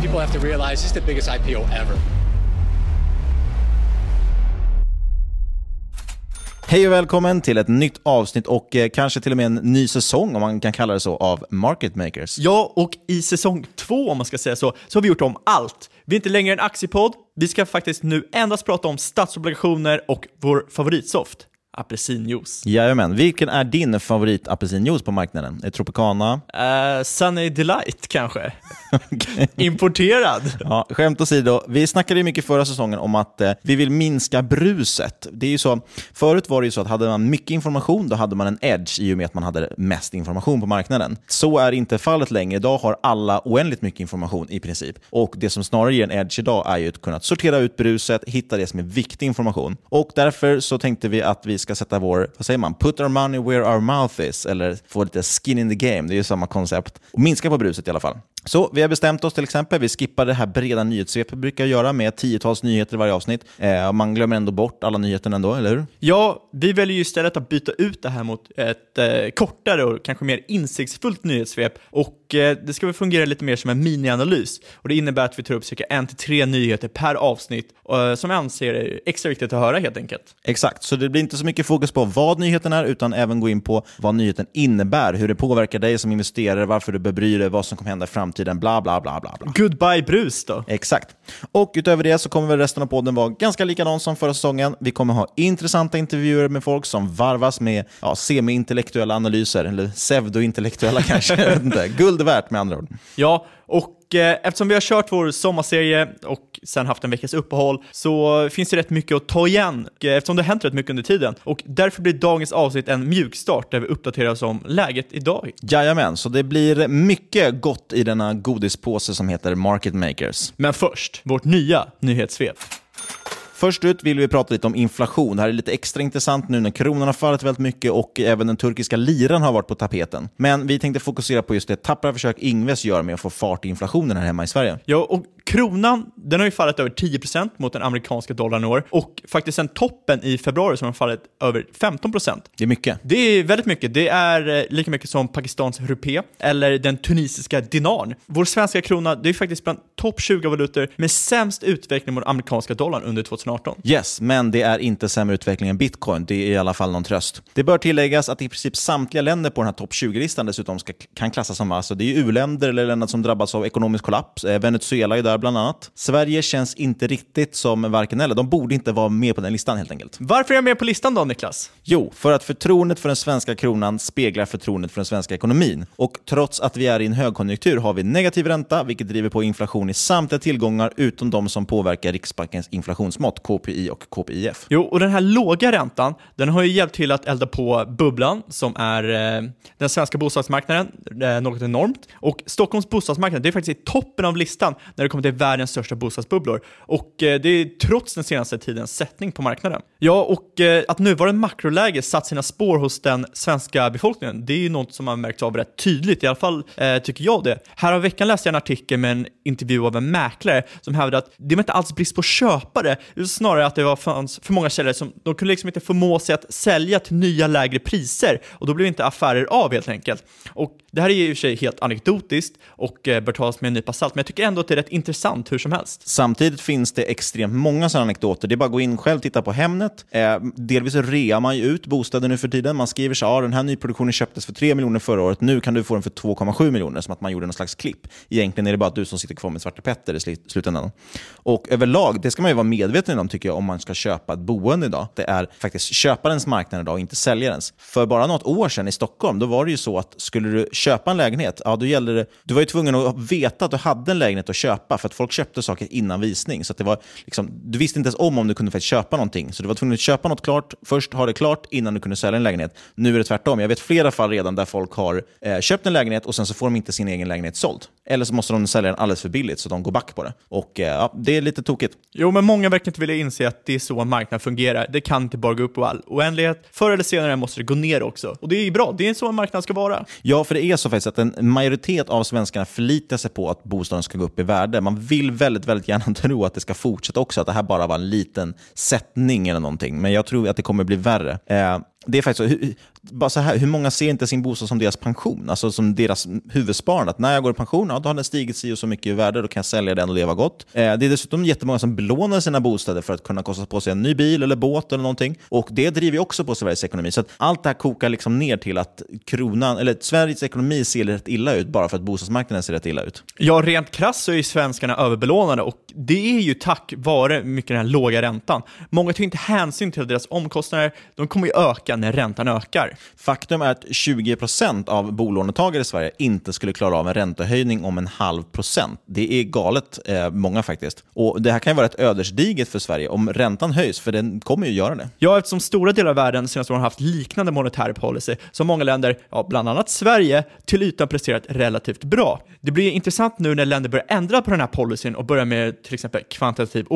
People have to realize this is the biggest IPO ever. Hej och välkommen till ett nytt avsnitt och eh, kanske till och med en ny säsong om man kan kalla det så av Market Makers. Ja, och i säsong två om man ska säga så, så har vi gjort om allt. Vi är inte längre en aktiepodd, vi ska faktiskt nu endast prata om statsobligationer och vår favoritsoft, apelsinjuice. Jajamän. Vilken är din favorit apelsinjuice på marknaden? Är Tropicana? Uh, Sunny Delight kanske. Importerad. Ja, skämt åsido, vi snackade ju mycket förra säsongen om att eh, vi vill minska bruset. Det är ju så, förut var det ju så att hade man mycket information, då hade man en edge i och med att man hade mest information på marknaden. Så är inte fallet längre. Idag har alla oändligt mycket information i princip. Och det som snarare ger en edge idag är ju att kunna sortera ut bruset, hitta det som är viktig information. Och därför så tänkte vi att vi ska sätta vår, vad säger man, put our money where our mouth is, eller få lite skin in the game. Det är ju samma koncept. Och minska på bruset i alla fall. Så vi har bestämt oss till exempel, vi skippar det här breda nyhetssvepet vi brukar göra med tiotals nyheter i varje avsnitt. Eh, man glömmer ändå bort alla nyheterna ändå, eller hur? Ja, vi väljer ju istället att byta ut det här mot ett eh, kortare och kanske mer insiktsfullt nyhetssvep. Och eh, det ska väl fungera lite mer som en minianalys. Och det innebär att vi tar upp cirka en till tre nyheter per avsnitt eh, som jag anser är extra viktigt att höra helt enkelt. Exakt, så det blir inte så mycket fokus på vad nyheten är, utan även gå in på vad nyheten innebär, hur det påverkar dig som investerare, varför du bör bry dig, vad som kommer hända i framtiden, bla bla bla bla. bla. Goodbye brus då. Exakt. Och utöver det så kommer väl resten av podden vara ganska likadan som förra säsongen. Vi kommer ha intressanta intervjuer med folk som varvas med ja, semi-intellektuella analyser, eller pseudo-intellektuella kanske. Guld värt med andra ord. Ja, och eh, eftersom vi har kört vår sommarserie och sen haft en veckas uppehåll så finns det rätt mycket att ta igen eh, eftersom det har hänt rätt mycket under tiden. Och därför blir dagens avsnitt en mjukstart där vi uppdaterar oss om läget idag. Jajamän, så det blir mycket gott i denna godispåse som heter Market Makers. Men först, vårt nya nyhetssvep. Först ut vill vi prata lite om inflation. Det här är lite extra intressant nu när kronan har fallit väldigt mycket och även den turkiska liran har varit på tapeten. Men vi tänkte fokusera på just det tappra försök Ingves gör med att få fart i inflationen här hemma i Sverige. Ja, och kronan, den har ju fallit över 10% mot den amerikanska dollarn i år och faktiskt sen toppen i februari så har den fallit över 15%. Det är mycket. Det är väldigt mycket. Det är eh, lika mycket som Pakistans rupé eller den tunisiska dinarn. Vår svenska krona, det är faktiskt bland topp 20 valutor med sämst utveckling mot amerikanska dollarn under 2018. Yes, men det är inte sämre utveckling än bitcoin. Det är i alla fall någon tröst. Det bör tilläggas att i princip samtliga länder på den här topp 20-listan dessutom ska, kan klassas som alltså, det är u-länder eller länder som drabbats av ekonomisk kollaps. Eh, Venezuela är där bland annat. Sverige känns inte riktigt som varken eller. De borde inte vara med på den listan helt enkelt. Varför är jag med på listan då, Niklas? Jo, för att förtroendet för den svenska kronan speglar förtroendet för den svenska ekonomin. Och trots att vi är i en högkonjunktur har vi negativ ränta, vilket driver på inflation i samtliga tillgångar utom de som påverkar Riksbankens inflationsmått, KPI och KPIF. Jo, och den här låga räntan, den har ju hjälpt till att elda på bubblan som är eh, den svenska bostadsmarknaden, eh, något enormt. Och Stockholms bostadsmarknad, det är faktiskt i toppen av listan när det kommer det är världens största bostadsbubblor. Och eh, det är trots den senaste tidens sättning på marknaden. Ja, och eh, att nuvarande makroläge satt sina spår hos den svenska befolkningen, det är ju något som man märkt av rätt tydligt, i alla fall eh, tycker jag det. Här har veckan läste jag en artikel med en intervju av en mäklare som hävdade att det var inte alls brist på köpare, utan snarare att det var fanns för många säljare som de kunde liksom inte förmå sig att sälja till nya lägre priser och då blev inte affärer av helt enkelt. Och det här är ju i och för sig helt anekdotiskt och eh, bör tas med en nypa salt, men jag tycker ändå att det är rätt intressant hur som helst. Samtidigt finns det extremt många sådana anekdoter. Det är bara att gå in själv och titta på Hemnet. Eh, delvis rear man ju ut bostäder nu för tiden. Man skriver så här, den här nyproduktionen köptes för 3 miljoner förra året, nu kan du få den för 2,7 miljoner, som att man gjorde någon slags klipp. Egentligen är det bara du som sitter kvar med Svarte Petter i slutändan. Och överlag, det ska man ju vara medveten om tycker jag, om man ska köpa ett boende idag. Det är faktiskt köparens marknad idag, inte säljarens. För bara något år sedan i Stockholm, då var det ju så att skulle du köpa en lägenhet, ja då gällde det, du var ju tvungen att veta att du hade en lägenhet att köpa, för att folk köpte saker innan visning. Så att det var liksom, du visste inte ens om om du kunde faktiskt köpa någonting. Så du var tvungen att köpa något klart, först ha det klart innan du kunde sälja en lägenhet. Nu är det tvärtom. Jag vet flera fall redan där folk har eh, köpt en lägenhet och sen så får de inte sin egen lägenhet såld. Eller så måste de sälja den alldeles för billigt så de går back på det. Och eh, ja, det är lite tokigt. Jo, men många verkar inte vilja inse att det är så en marknad fungerar. Det kan inte bara gå upp i all oändlighet. Förr eller senare måste det gå ner också. Och det är bra. Det är så en marknad ska vara. Ja, för det är så faktiskt att en majoritet av svenskarna förlitar sig på att bostaden ska gå upp i värde. Man vill väldigt, väldigt gärna tro att det ska fortsätta också, att det här bara var en liten sättning eller någonting. Men jag tror att det kommer bli värre. Eh, det är faktiskt så, hur, bara så här, hur många ser inte sin bostad som deras pension? Alltså som deras huvudsparande. Att när jag går i pension, ja, då har den stigit si och så mycket i värde, då kan jag sälja den och leva gott. Eh, det är dessutom jättemånga som belånar sina bostäder för att kunna kosta på sig en ny bil eller båt eller någonting. Och det driver också på Sveriges ekonomi. Så att allt det här kokar liksom ner till att kronan, eller Sveriges ekonomi ser rätt illa ut bara för att bostadsmarknaden ser rätt illa ut. Ja, rent krasst så är ju svenskarna överbelånade och det är ju tack vare mycket den här låga räntan. Många tar inte hänsyn till deras omkostnader, de kommer ju öka när räntan ökar. Faktum är att 20% av bolånetagare i Sverige inte skulle klara av en räntehöjning om en halv procent. Det är galet eh, många faktiskt. Och Det här kan ju vara ett ödesdigert för Sverige om räntan höjs, för den kommer ju göra det. Ja, eftersom stora delar av världen senaste åren har haft liknande monetär policy, så har många länder, ja, bland annat Sverige, till ytan presterat relativt bra. Det blir intressant nu när länder börjar ändra på den här policyn och börja med till exempel kvantitativ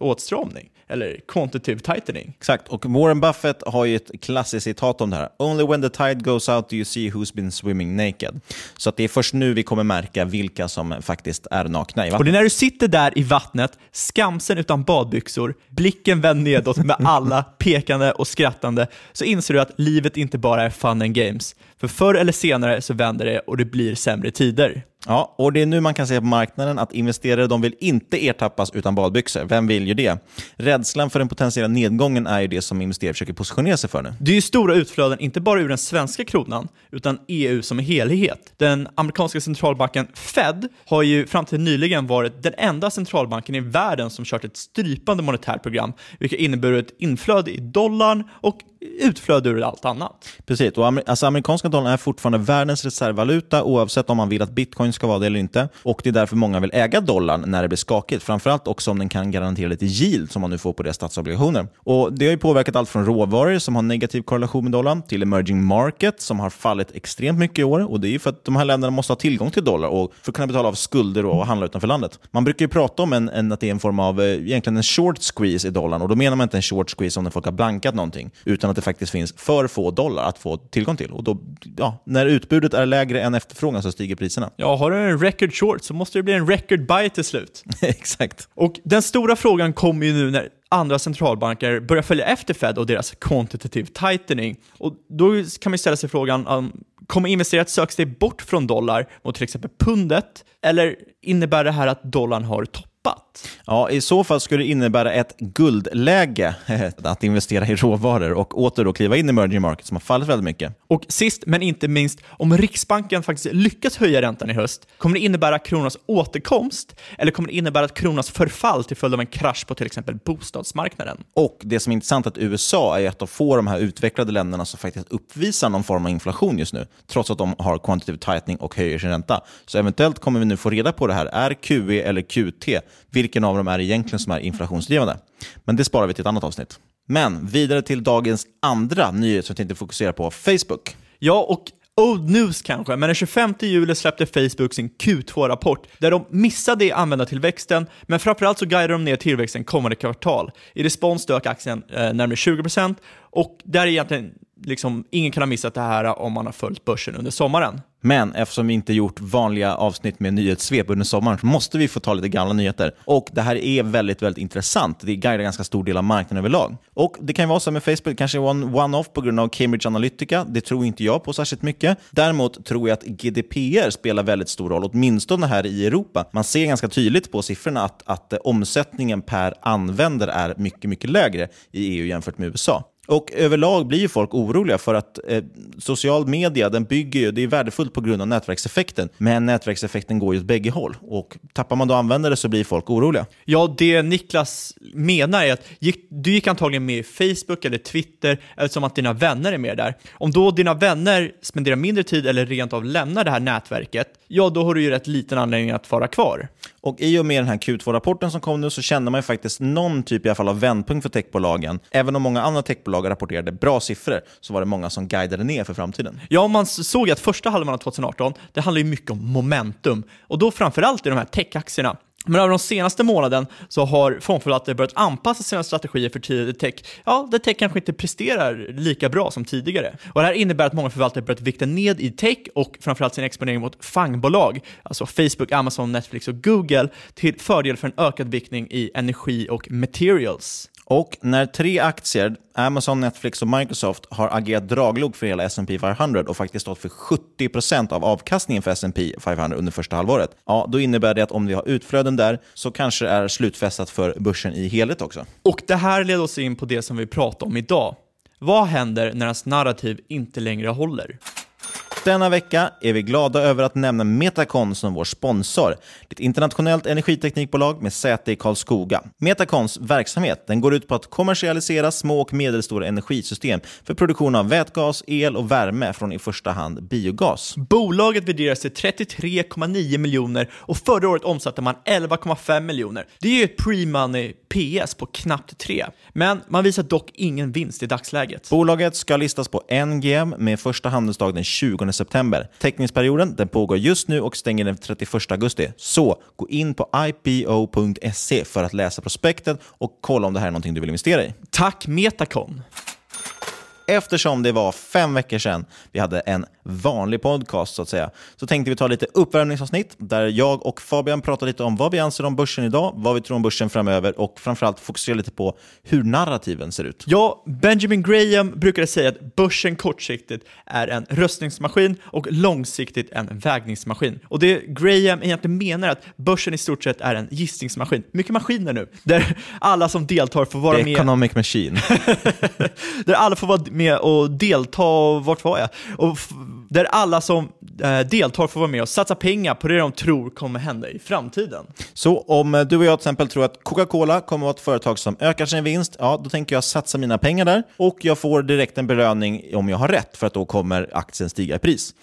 åtstramning, eller quantitative tightening. Exakt, och Warren Buffett har ju ett klassiskt citat om det här. Only when the tide goes out do you see who's been swimming naked. Så att det är först nu vi kommer märka vilka som faktiskt är nakna i Och vattnet. det är när du sitter där i vattnet, skamsen utan badbyxor, blicken vänd nedåt med alla pekande och skrattande, så inser du att livet inte bara är fun and games. För förr eller senare så vänder det och det blir sämre tider. Ja, och det är nu man kan se på marknaden att investerare de vill inte ertappas utan badbyxor. Vem vill ju det? Rädslan för den potentiella nedgången är ju det som investerare försöker positionera sig för nu. Det är ju stora utflöden, inte bara ur den svenska kronan, utan EU som helhet. Den amerikanska centralbanken Fed har ju fram till nyligen varit den enda centralbanken i världen som kört ett strypande monetärt program, vilket inneburit inflöde i dollarn och utflöde ur allt annat. Precis, och amer- alltså amerikanska dollarn är fortfarande världens reservvaluta oavsett om man vill att bitcoin ska vara det eller inte. Och Det är därför många vill äga dollarn när det blir skakigt. Framförallt också om den kan garantera lite yield som man nu får på deras statsobligationer. Och Det har ju påverkat allt från råvaror som har negativ korrelation med dollarn till emerging market som har fallit extremt mycket i år. Och Det är ju för att de här länderna måste ha tillgång till dollar och för att kunna betala av skulder och handla utanför landet. Man brukar ju prata om en, en, att det är en form av, eh, egentligen en short squeeze i dollarn. Och Då menar man inte en short squeeze om när folk har blankat någonting, utan att det faktiskt finns för få dollar att få tillgång till. Och då, ja, när utbudet är lägre än efterfrågan så stiger priserna. Ja, har du en record short så måste det bli en record buy till slut. Exakt. Och den stora frågan kommer ju nu när andra centralbanker börjar följa efter Fed och deras quantitative tightening. Och då kan man ställa sig frågan, um, kommer investerare att söka sig bort från dollar mot till exempel pundet? Eller innebär det här att dollarn har toppat? Ja, I så fall skulle det innebära ett guldläge att investera i råvaror och åter då kliva in i emerging markets som har fallit väldigt mycket. Och sist men inte minst, om Riksbanken faktiskt lyckas höja räntan i höst, kommer det innebära kronans återkomst eller kommer det innebära ett kronans förfall till följd av en krasch på till exempel bostadsmarknaden? Och det som är intressant är att USA är ett av få de här utvecklade länderna som faktiskt uppvisar någon form av inflation just nu, trots att de har quantitative tightening och höjer sin ränta. Så eventuellt kommer vi nu få reda på det här. Är QE eller QT vilken av dem är egentligen som är inflationsdrivande. Men det sparar vi till ett annat avsnitt. Men vidare till dagens andra nyhet som jag tänkte fokusera på, Facebook. Ja, och Old news kanske, men den 25 juli släppte Facebook sin Q2-rapport där de missade användartillväxten, men framförallt så guidade de ner tillväxten kommande kvartal. I respons dök aktien eh, närmare 20% och där är egentligen liksom, ingen kan ha missat det här om man har följt börsen under sommaren. Men eftersom vi inte gjort vanliga avsnitt med nyhetssvep under sommaren så måste vi få ta lite gamla nyheter. Och det här är väldigt, väldigt intressant. Det guidar ganska stor del av marknaden överlag. Och det kan vara så med Facebook, kanske one-off på grund av Cambridge Analytica. Det tror inte jag på särskilt mycket. Däremot tror jag att GDPR spelar väldigt stor roll, åtminstone här i Europa. Man ser ganska tydligt på siffrorna att, att omsättningen per användare är mycket, mycket lägre i EU jämfört med USA. Och överlag blir ju folk oroliga för att eh, social media den bygger ju, det är värdefullt på grund av nätverkseffekten, men nätverkseffekten går ju åt bägge håll. Och tappar man då användare så blir folk oroliga. Ja, det Niklas menar är att du gick antagligen med i Facebook eller Twitter eftersom att dina vänner är med där. Om då dina vänner spenderar mindre tid eller rent av lämnar det här nätverket, ja då har du ju rätt liten anledning att vara kvar. Och i och med den här Q2-rapporten som kom nu så kände man ju faktiskt någon typ i alla fall av vändpunkt för techbolagen. Även om många andra techbolag rapporterade bra siffror så var det många som guidade ner för framtiden. Ja, man såg att första halvan av 2018, det handlar ju mycket om momentum. Och då framförallt i de här techaktierna. Men över de senaste månaden så har fondförvaltare börjat anpassa sina strategier för tidigare tech. Ja, där tech kanske inte presterar lika bra som tidigare. Och det här innebär att många förvaltare börjat vikta ned i tech och framförallt sin exponering mot fangbolag, alltså Facebook, Amazon, Netflix och Google, till fördel för en ökad viktning i energi och materials. Och när tre aktier, Amazon, Netflix och Microsoft, har agerat draglok för hela S&P 500 och faktiskt stått för 70% av avkastningen för S&P 500 under första halvåret, ja, då innebär det att om vi har utflöden där så kanske det är slutfästat för börsen i helhet också. Och det här leder oss in på det som vi pratar om idag. Vad händer när ens narrativ inte längre håller? Denna vecka är vi glada över att nämna Metacon som vår sponsor. Ett internationellt energiteknikbolag med säte i Karlskoga. Metacons verksamhet den går ut på att kommersialisera små och medelstora energisystem för produktion av vätgas, el och värme från i första hand biogas. Bolaget värderas till 33,9 miljoner och förra året omsatte man 11,5 miljoner. Det är ju ett pre-money PS på knappt 3. Men man visar dock ingen vinst i dagsläget. Bolaget ska listas på NGM med första handelsdag den 20 september. Teckningsperioden den pågår just nu och stänger den 31 augusti. Så gå in på ipo.se för att läsa prospektet och kolla om det här är någonting du vill investera i. Tack Metacon! Eftersom det var fem veckor sedan vi hade en vanlig podcast så att säga, så tänkte vi ta lite uppvärmningsavsnitt där jag och Fabian pratar lite om vad vi anser om börsen idag, vad vi tror om börsen framöver och framförallt fokusera lite på hur narrativen ser ut. Ja, Benjamin Graham brukade säga att börsen kortsiktigt är en röstningsmaskin och långsiktigt en vägningsmaskin. Och det Graham egentligen menar är att börsen i stort sett är en gissningsmaskin. Mycket maskiner nu, där alla som deltar får vara The med. Economic machine. där alla får vara med och delta, vart var jag? Och där alla som eh, deltar får vara med och satsa pengar på det de tror kommer hända i framtiden. Så om eh, du och jag till exempel tror att Coca-Cola kommer att vara ett företag som ökar sin vinst, ja då tänker jag satsa mina pengar där och jag får direkt en belöning om jag har rätt för att då kommer aktien stiga i pris.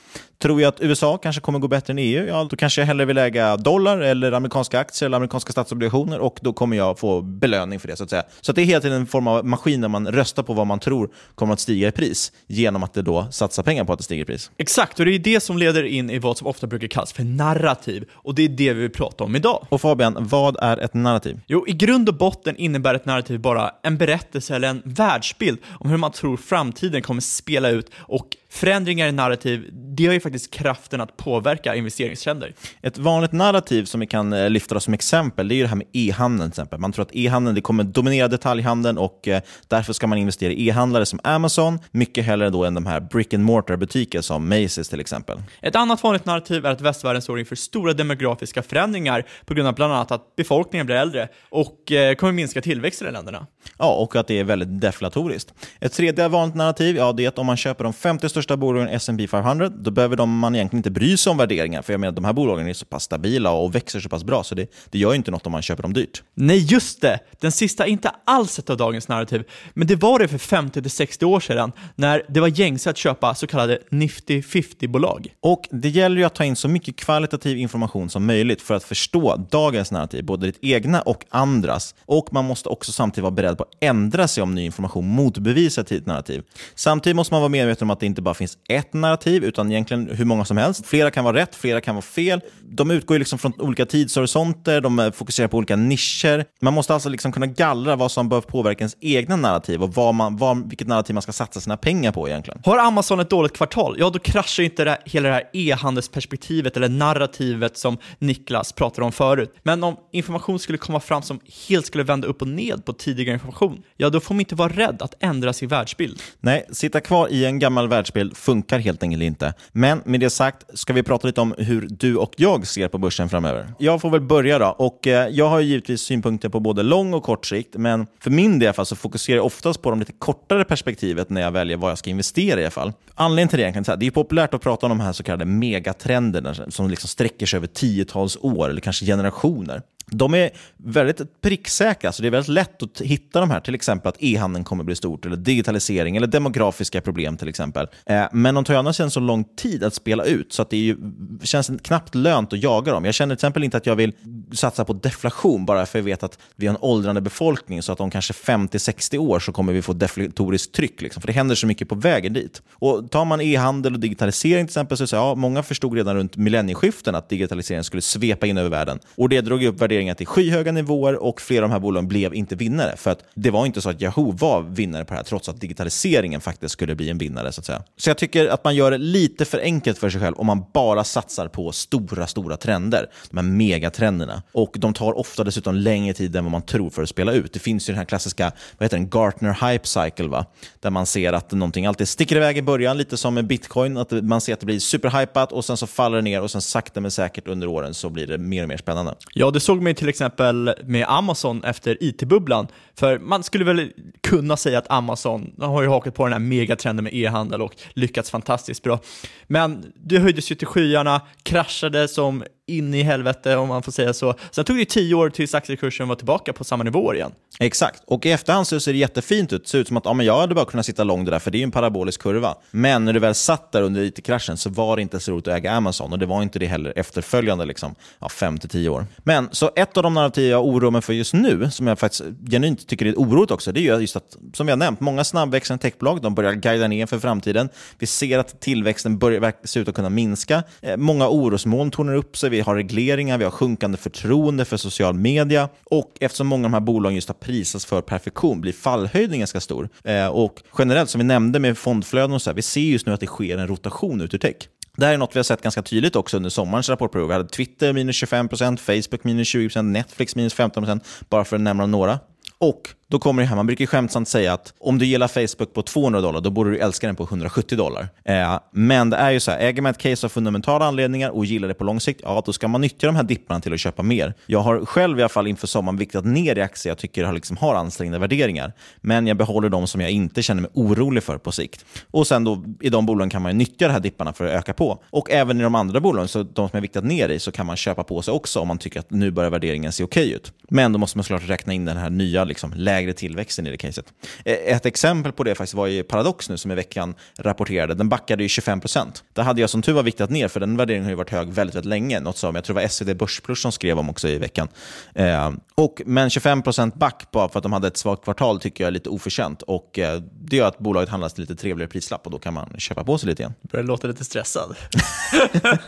Tror jag att USA kanske kommer gå bättre än EU, ja då kanske jag hellre vill äga dollar eller amerikanska aktier eller amerikanska statsobligationer och då kommer jag få belöning för det så att säga. Så att det är helt en form av maskin där man röstar på vad man tror kommer att stiga i pris genom att det då satsar pengar på att det stiger i pris. Exakt, och det är det som leder in i vad som ofta brukar kallas för narrativ och det är det vi vill prata om idag. Och Fabian, vad är ett narrativ? Jo, i grund och botten innebär ett narrativ bara en berättelse eller en världsbild om hur man tror framtiden kommer spela ut och förändringar i narrativ, det har ju faktiskt kraften att påverka investeringstrender. Ett vanligt narrativ som vi kan eh, lyfta som exempel, det är det här med e-handeln exempel. Man tror att e-handeln kommer dominera detaljhandeln och eh, därför ska man investera i e-handlare som Amazon, mycket hellre då än de här brick and mortar butiker som Macy's till exempel. Ett annat vanligt narrativ är att västvärlden står inför stora demografiska förändringar på grund av bland annat att befolkningen blir äldre och eh, kommer minska tillväxten i länderna. Ja, och att det är väldigt deflatoriskt. Ett tredje vanligt narrativ, ja, det är att om man köper de 50 största bolagen i S&P 500, då behöver de, man egentligen inte bry sig om värderingar, för jag menar de här bolagen är så pass stabila och växer så pass bra, så det, det gör ju inte något om man köper dem dyrt. Nej, just det! Den sista är inte alls ett av dagens narrativ, men det var det för 50-60 år sedan, när det var gängse att köpa så kallade Nifty 50-bolag. Och det gäller ju att ta in så mycket kvalitativ information som möjligt för att förstå dagens narrativ, både ditt egna och andras. Och man måste också samtidigt vara beredd på att ändra sig om ny information motbevisar tidigt narrativ. Samtidigt måste man vara medveten om att det inte bara finns ett narrativ, utan egentligen hur många som helst. Flera kan vara rätt, flera kan vara fel. De utgår ju liksom från olika tidshorisonter, de eh, fokuserar på olika nischer. Man måste alltså liksom kunna gallra vad som bör påverka ens egna narrativ och vad man, vad, vilket narrativ man ska satsa sina pengar på egentligen. Har Amazon ett dåligt kvartal, ja då kraschar inte det, hela det här e-handelsperspektivet eller narrativet som Niklas pratade om förut. Men om information skulle komma fram som helt skulle vända upp och ned på tidigare information, ja då får man inte vara rädd att ändra sin världsbild. Nej, sitta kvar i en gammal världsbild funkar helt enkelt inte. Men med det sagt ska vi prata lite om hur du och jag ser på börsen framöver. Jag får väl börja då. Och eh, jag har givetvis synpunkter på både lång och kort sikt, men för min del så fokuserar jag oftast på de lite kortare perspektivet när jag väljer vad jag ska investera i alla fall. Anledningen till det är här, det är populärt att prata om de här så kallade megatrenderna som liksom sträcker sig över tiotals år eller kanske generationer. De är väldigt pricksäkra, så det är väldigt lätt att hitta de här. Till exempel att e-handeln kommer bli stort, eller digitalisering, eller demografiska problem till exempel. Eh, men de tar ju annars en så lång tid att spela ut, så att det ju, känns knappt lönt att jaga dem. Jag känner till exempel inte att jag vill satsa på deflation, bara för att jag vet att vi har en åldrande befolkning, så att om kanske 50-60 år så kommer vi få deflatoriskt tryck. Liksom, för det händer så mycket på vägen dit. Och Tar man e-handel och digitalisering till exempel, så är det så, ja, många förstod redan runt millennieskiften att digitaliseringen skulle svepa in över världen. Och det drog upp värderingen värderingar till skyhöga nivåer och flera av de här bolagen blev inte vinnare. För att det var inte så att Yahoo var vinnare på det här, trots att digitaliseringen faktiskt skulle bli en vinnare. Så att säga. Så jag tycker att man gör det lite för enkelt för sig själv om man bara satsar på stora, stora trender. De här megatrenderna. Och de tar ofta dessutom längre tid än vad man tror för att spela ut. Det finns ju den här klassiska vad heter den, Gartner Hype Cycle, va? där man ser att någonting alltid sticker iväg i början, lite som med bitcoin. Att man ser att det blir superhypat och sen så faller det ner och sen sakta men säkert under åren så blir det mer och mer spännande. Ja, det såg ju till exempel med Amazon efter IT-bubblan. För man skulle väl kunna säga att Amazon har ju hakat på den här megatrenden med e-handel och lyckats fantastiskt bra. Men det höjdes ju till skyarna, kraschade som in i helvete om man får säga så. Sen tog det tio år tills aktiekursen var tillbaka på samma nivåer igen. Exakt, och i efterhand så ser det jättefint ut. Det ser ut som att ja, men jag hade bara kunnat sitta lång det där, för det är ju en parabolisk kurva. Men när du väl satt där under IT-kraschen så var det inte så roligt att äga Amazon och det var inte det heller efterföljande liksom, ja, fem till tio år. Men så ett av de narrativ jag oroar mig för just nu, som jag faktiskt genuint tycker är oroligt också, det är just att, som vi har nämnt, många snabbväxande techbolag de börjar guida ner för framtiden. Vi ser att tillväxten börjar se ut att kunna minska. Eh, många orosmoln tornar upp sig. Vi har regleringar, vi har sjunkande förtroende för social media och eftersom många av de här bolagen just har prisats för perfektion blir fallhöjden ganska stor. Eh, och generellt, som vi nämnde med fondflöden och så här, vi ser just nu att det sker en rotation ut ur tech. Det här är något vi har sett ganska tydligt också under sommarens rapportperiod. Vi hade Twitter minus 25%, Facebook minus 20%, Netflix minus 15%, bara för att nämna några. Och då kommer det här, man brukar skämtsamt säga att om du gillar Facebook på 200 dollar, då borde du älska den på 170 dollar. Eh, men det är ju så här, äger man ett case av fundamentala anledningar och gillar det på lång sikt, ja då ska man nyttja de här dipparna till att köpa mer. Jag har själv i alla fall inför sommaren viktat ner i aktier jag tycker har, liksom, har ansträngda värderingar. Men jag behåller de som jag inte känner mig orolig för på sikt. Och sen då i de bolagen kan man ju nyttja de här dipparna för att öka på. Och även i de andra bolagen, så de som jag viktat ner i, så kan man köpa på sig också om man tycker att nu börjar värderingen se okej okay ut. Men då måste man såklart räkna in den här nya liksom, lägre lägre tillväxten i det caset. Eh, ett exempel på det faktiskt var ju Paradox nu som i veckan rapporterade. Den backade ju 25%. Det hade jag som tur var viktat ner, för den värderingen har ju varit hög väldigt, väldigt länge. Något som jag tror det var SvD Börsplus som skrev om också i veckan. Eh, och, men 25% back bara för att de hade ett svagt kvartal tycker jag är lite oförtjänt. Och eh, det gör att bolaget handlas till lite trevligare prislapp och då kan man köpa på sig lite igen. Börjar låta lite stressad.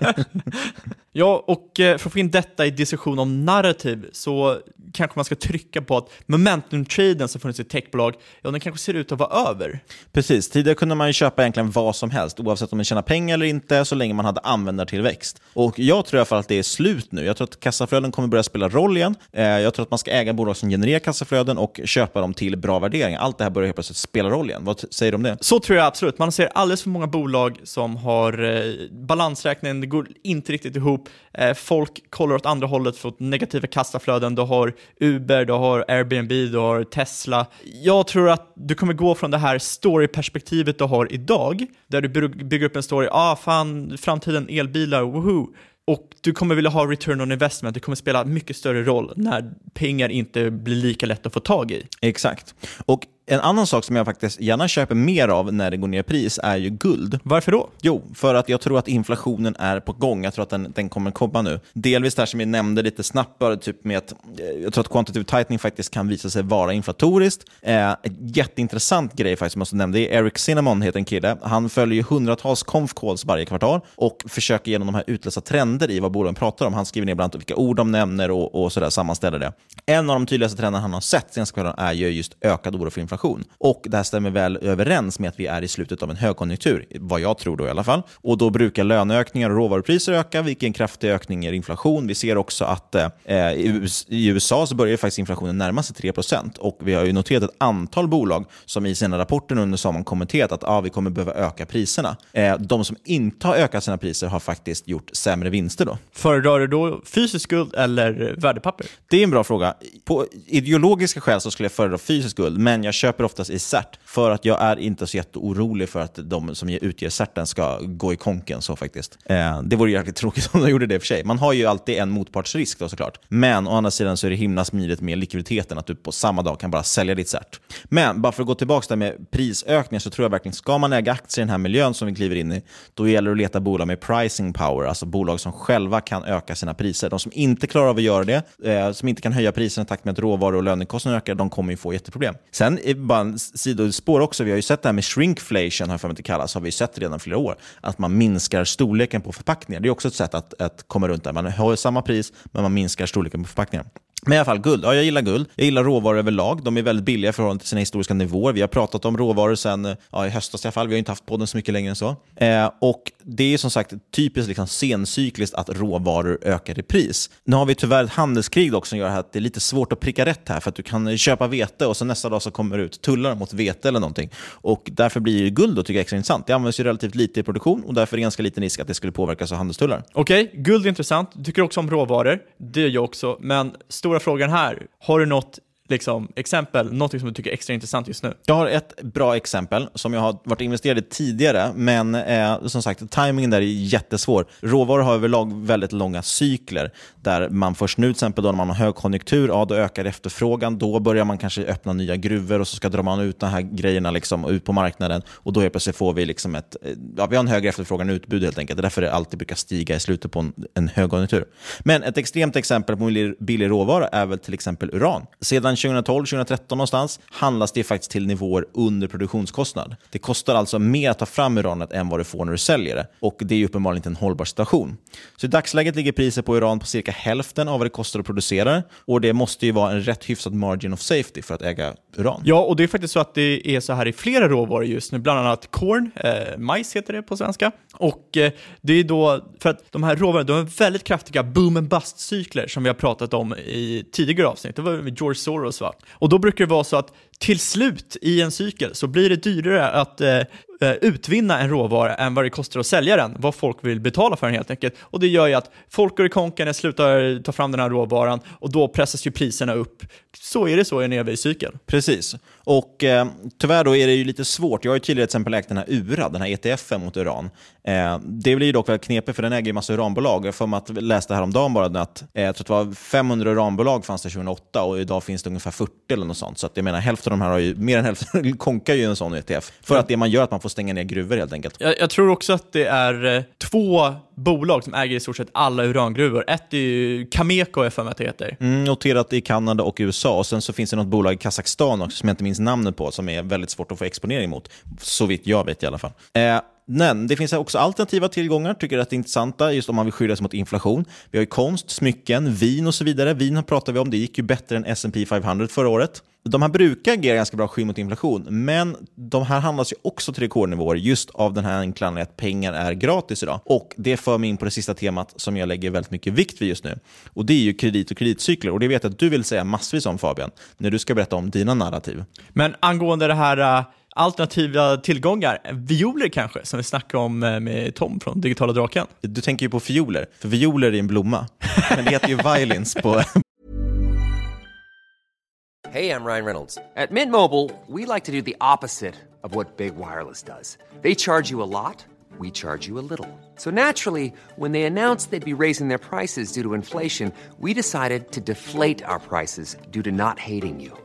ja, och eh, för att få in detta i diskussion om narrativ så kanske man ska trycka på att momentum momentum-traden som funnits i techbolag, ja den kanske ser ut att vara över. Precis, tidigare kunde man ju köpa egentligen vad som helst, oavsett om man tjänar pengar eller inte, så länge man hade användartillväxt. Och jag tror i alla fall att det är slut nu. Jag tror att kassaflöden kommer börja spela roll igen. Eh, Jag tror att man ska äga bolag som genererar kassaflöden och köpa dem till bra värderingar. Allt det här börjar helt plötsligt spela roll igen. Vad säger du om det? Så tror jag absolut. Man ser alldeles för många bolag som har eh, balansräkningen, det går inte riktigt ihop. Eh, folk kollar åt andra hållet för negativa kassaflöden. Du har Uber, du har Airbnb, du har Tesla. Jag tror att du kommer gå från det här storyperspektivet du har idag, där du bygger upp en story, ah fan, framtiden elbilar, woho! Och du kommer vilja ha return on investment, det kommer spela mycket större roll när pengar inte blir lika lätt att få tag i. Exakt. Och en annan sak som jag faktiskt gärna köper mer av när det går ner i pris är ju guld. Varför då? Jo, för att jag tror att inflationen är på gång. Jag tror att den, den kommer komma nu. Delvis där som vi nämnde lite snabbt, bara typ med att eh, jag tror att quantitative tightening faktiskt kan visa sig vara inflatoriskt. Eh, ett jätteintressant grej faktiskt som jag nämnde, det är Eric Cinnamon heter en kille. Han följer hundratals conf calls varje kvartal och försöker genom de här utläsa trender i vad bolagen pratar om. Han skriver ner bland annat vilka ord de nämner och, och sådär, sammanställer det. En av de tydligaste trenderna han har sett senaste kvartalen är ju just ökad oro för inflation. Och det här stämmer väl överens med att vi är i slutet av en högkonjunktur, vad jag tror då i alla fall. Och då brukar löneökningar och råvarupriser öka, vilket är en kraftig ökning ger inflation. Vi ser också att eh, i US- i USA så börjar faktiskt inflationen närma sig 3% och vi har ju noterat ett antal bolag som i sina rapporter under sommaren kommenterat att ah, vi kommer behöva öka priserna. Eh, de som inte har ökat sina priser har faktiskt gjort sämre vinster då. Föredrar du då fysisk guld eller värdepapper? Det är en bra fråga. På ideologiska skäl så skulle jag föredra fysisk guld, men jag köper oftast i cert för att jag är inte så jätteorolig för att de som utger certen ska gå i konken. så faktiskt. Eh, det vore jäkligt tråkigt om de gjorde det i och för sig. Man har ju alltid en motpartsrisk då såklart. Men å andra sidan så är det himla smidigt med likviditeten att du på samma dag kan bara sälja ditt cert. Men bara för att gå tillbaka där med prisökningar så tror jag verkligen, ska man äga aktier i den här miljön som vi kliver in i, då gäller det att leta bolag med pricing power, alltså bolag som själva kan öka sina priser. De som inte klarar av att göra det, eh, som inte kan höja priserna i takt med att råvaror och lönekostnader ökar, de kommer ju få jätteproblem. Sen, är bara en sidospår också, vi har ju sett det här med shrinkflation, har jag för mig att det kallas, har vi sett redan flera år. Att man minskar storleken på förpackningar. Det är också ett sätt att, att komma runt det. Man har samma pris, men man minskar storleken på förpackningar. Men i alla fall, guld. Ja, jag gillar guld. Jag gillar råvaror överlag. De är väldigt billiga i förhållande till sina historiska nivåer. Vi har pratat om råvaror sedan ja, i höstas i alla fall. Vi har inte haft podden så mycket längre än så. Eh, och Det är som sagt typiskt liksom sencykliskt att råvaror ökar i pris. Nu har vi tyvärr ett handelskrig dock som gör att det är lite svårt att pricka rätt här. För att du kan köpa vete och så nästa dag så kommer det ut tullar mot vete eller någonting. Och därför blir ju guld då, tycker jag extra intressant. Det används ju relativt lite i produktion och därför är det ganska liten risk att det skulle påverkas av handelstullar. Okej, guld är intressant. Du tycker också om råvaror. Det gör jag också. Men stora frågan här, har du något liksom, exempel, något som du tycker är extra intressant just nu? Jag har ett bra exempel som jag har varit investerad i tidigare, men eh, som sagt, timingen där är jättesvår. Råvaror har överlag väldigt långa cykler, där man först nu, till exempel då när man har högkonjunktur, ja, då ökar efterfrågan, då börjar man kanske öppna nya gruvor och så ska dra man ut de här grejerna liksom, ut på marknaden och då helt plötsligt får vi liksom ett, eh, ja, vi har en högre efterfrågan än utbud helt enkelt. Det är därför det alltid brukar stiga i slutet på en, en högkonjunktur. Men ett extremt exempel på billig, billig råvara är väl till exempel uran. Sedan 2012-2013 någonstans handlas det faktiskt till nivåer under produktionskostnad. Det kostar alltså mer att ta fram uranet än vad du får när du säljer det. Och det är ju uppenbarligen inte en hållbar situation. Så i dagsläget ligger priset på uran på cirka hälften av vad det kostar att producera det. Och det måste ju vara en rätt hyfsad margin of safety för att äga uran. Ja, och det är faktiskt så att det är så här i flera råvaror just nu, bland annat corn, eh, majs heter det på svenska. Och eh, det är då, för att de här råvarorna, de har väldigt kraftiga boom and bust-cykler som vi har pratat om i tidigare avsnitt. Det var med George Soros va? Och då brukar det vara så att till slut i en cykel så blir det dyrare att eh, eh, utvinna en råvara än vad det kostar att sälja den, vad folk vill betala för den helt enkelt. Och det gör ju att folk går i konken, eh, slutar ta fram den här råvaran och då pressas ju priserna upp. Så är det så i en evig cykel. Precis. Och eh, tyvärr då är det ju lite svårt. Jag har ju tidigare till exempel ägt den här URA, den här ETFen mot uran. Eh, det blir ju dock väldigt knepigt för den äger ju massa uranbolag. Jag får mig att läste häromdagen bara att eh, jag tror det var 500 uranbolag fanns det 2008 och idag finns det ungefär 40 eller något sånt. Så att jag menar hälften av de här har ju, mer än hälften konkar ju en sån ETF. För att det man gör är att man får stänga ner gruvor helt enkelt. Jag, jag tror också att det är eh, två bolag som äger i stort sett alla urangruvor. Ett är ju Cameco, jag för mig att det heter. Mm, noterat i Kanada och USA. Och Sen så finns det något bolag i Kazakstan också som jag inte minns namnet på, som är väldigt svårt att få exponering mot. Så vitt jag vet i alla fall. Eh, men det finns också alternativa tillgångar, tycker jag är rätt intressanta, just om man vill skydda sig mot inflation. Vi har ju konst, smycken, vin och så vidare. Vin pratar vi om, det gick ju bättre än S&P 500 förra året. De här brukar agera ganska bra skydd mot inflation, men de här handlas ju också till rekordnivåer just av den här enkla anledningen att pengar är gratis idag. Och det för mig in på det sista temat som jag lägger väldigt mycket vikt vid just nu. Och det är ju kredit och kreditcykler. Och det vet jag att du vill säga massvis om Fabian, när du ska berätta om dina narrativ. Men angående det här uh, alternativa tillgångar, violer kanske, som vi snackade om uh, med Tom från Digitala Draken. Du tänker ju på fioler, för violer är en blomma. Men det heter ju violins på, Hey, I'm Ryan Reynolds. At Mint Mobile, we like to do the opposite of what Big Wireless does. They charge you a lot, we charge you a little. So naturally, when they announced they'd be raising their prices due to inflation, we decided to deflate our prices due to not hating you.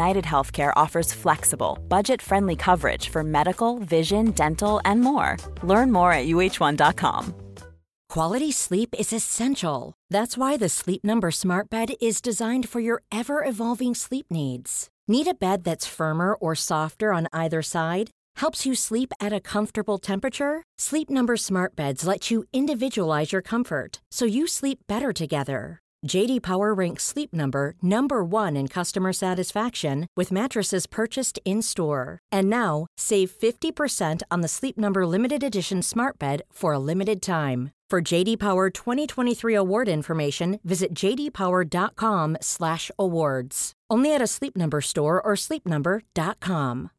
United Healthcare offers flexible, budget friendly coverage for medical, vision, dental, and more. Learn more at uh1.com. Quality sleep is essential. That's why the Sleep Number Smart Bed is designed for your ever evolving sleep needs. Need a bed that's firmer or softer on either side? Helps you sleep at a comfortable temperature? Sleep Number Smart Beds let you individualize your comfort so you sleep better together. JD Power ranks Sleep Number number 1 in customer satisfaction with mattresses purchased in-store. And now, save 50% on the Sleep Number limited edition Smart Bed for a limited time. For JD Power 2023 award information, visit jdpower.com/awards. Only at a Sleep Number store or sleepnumber.com.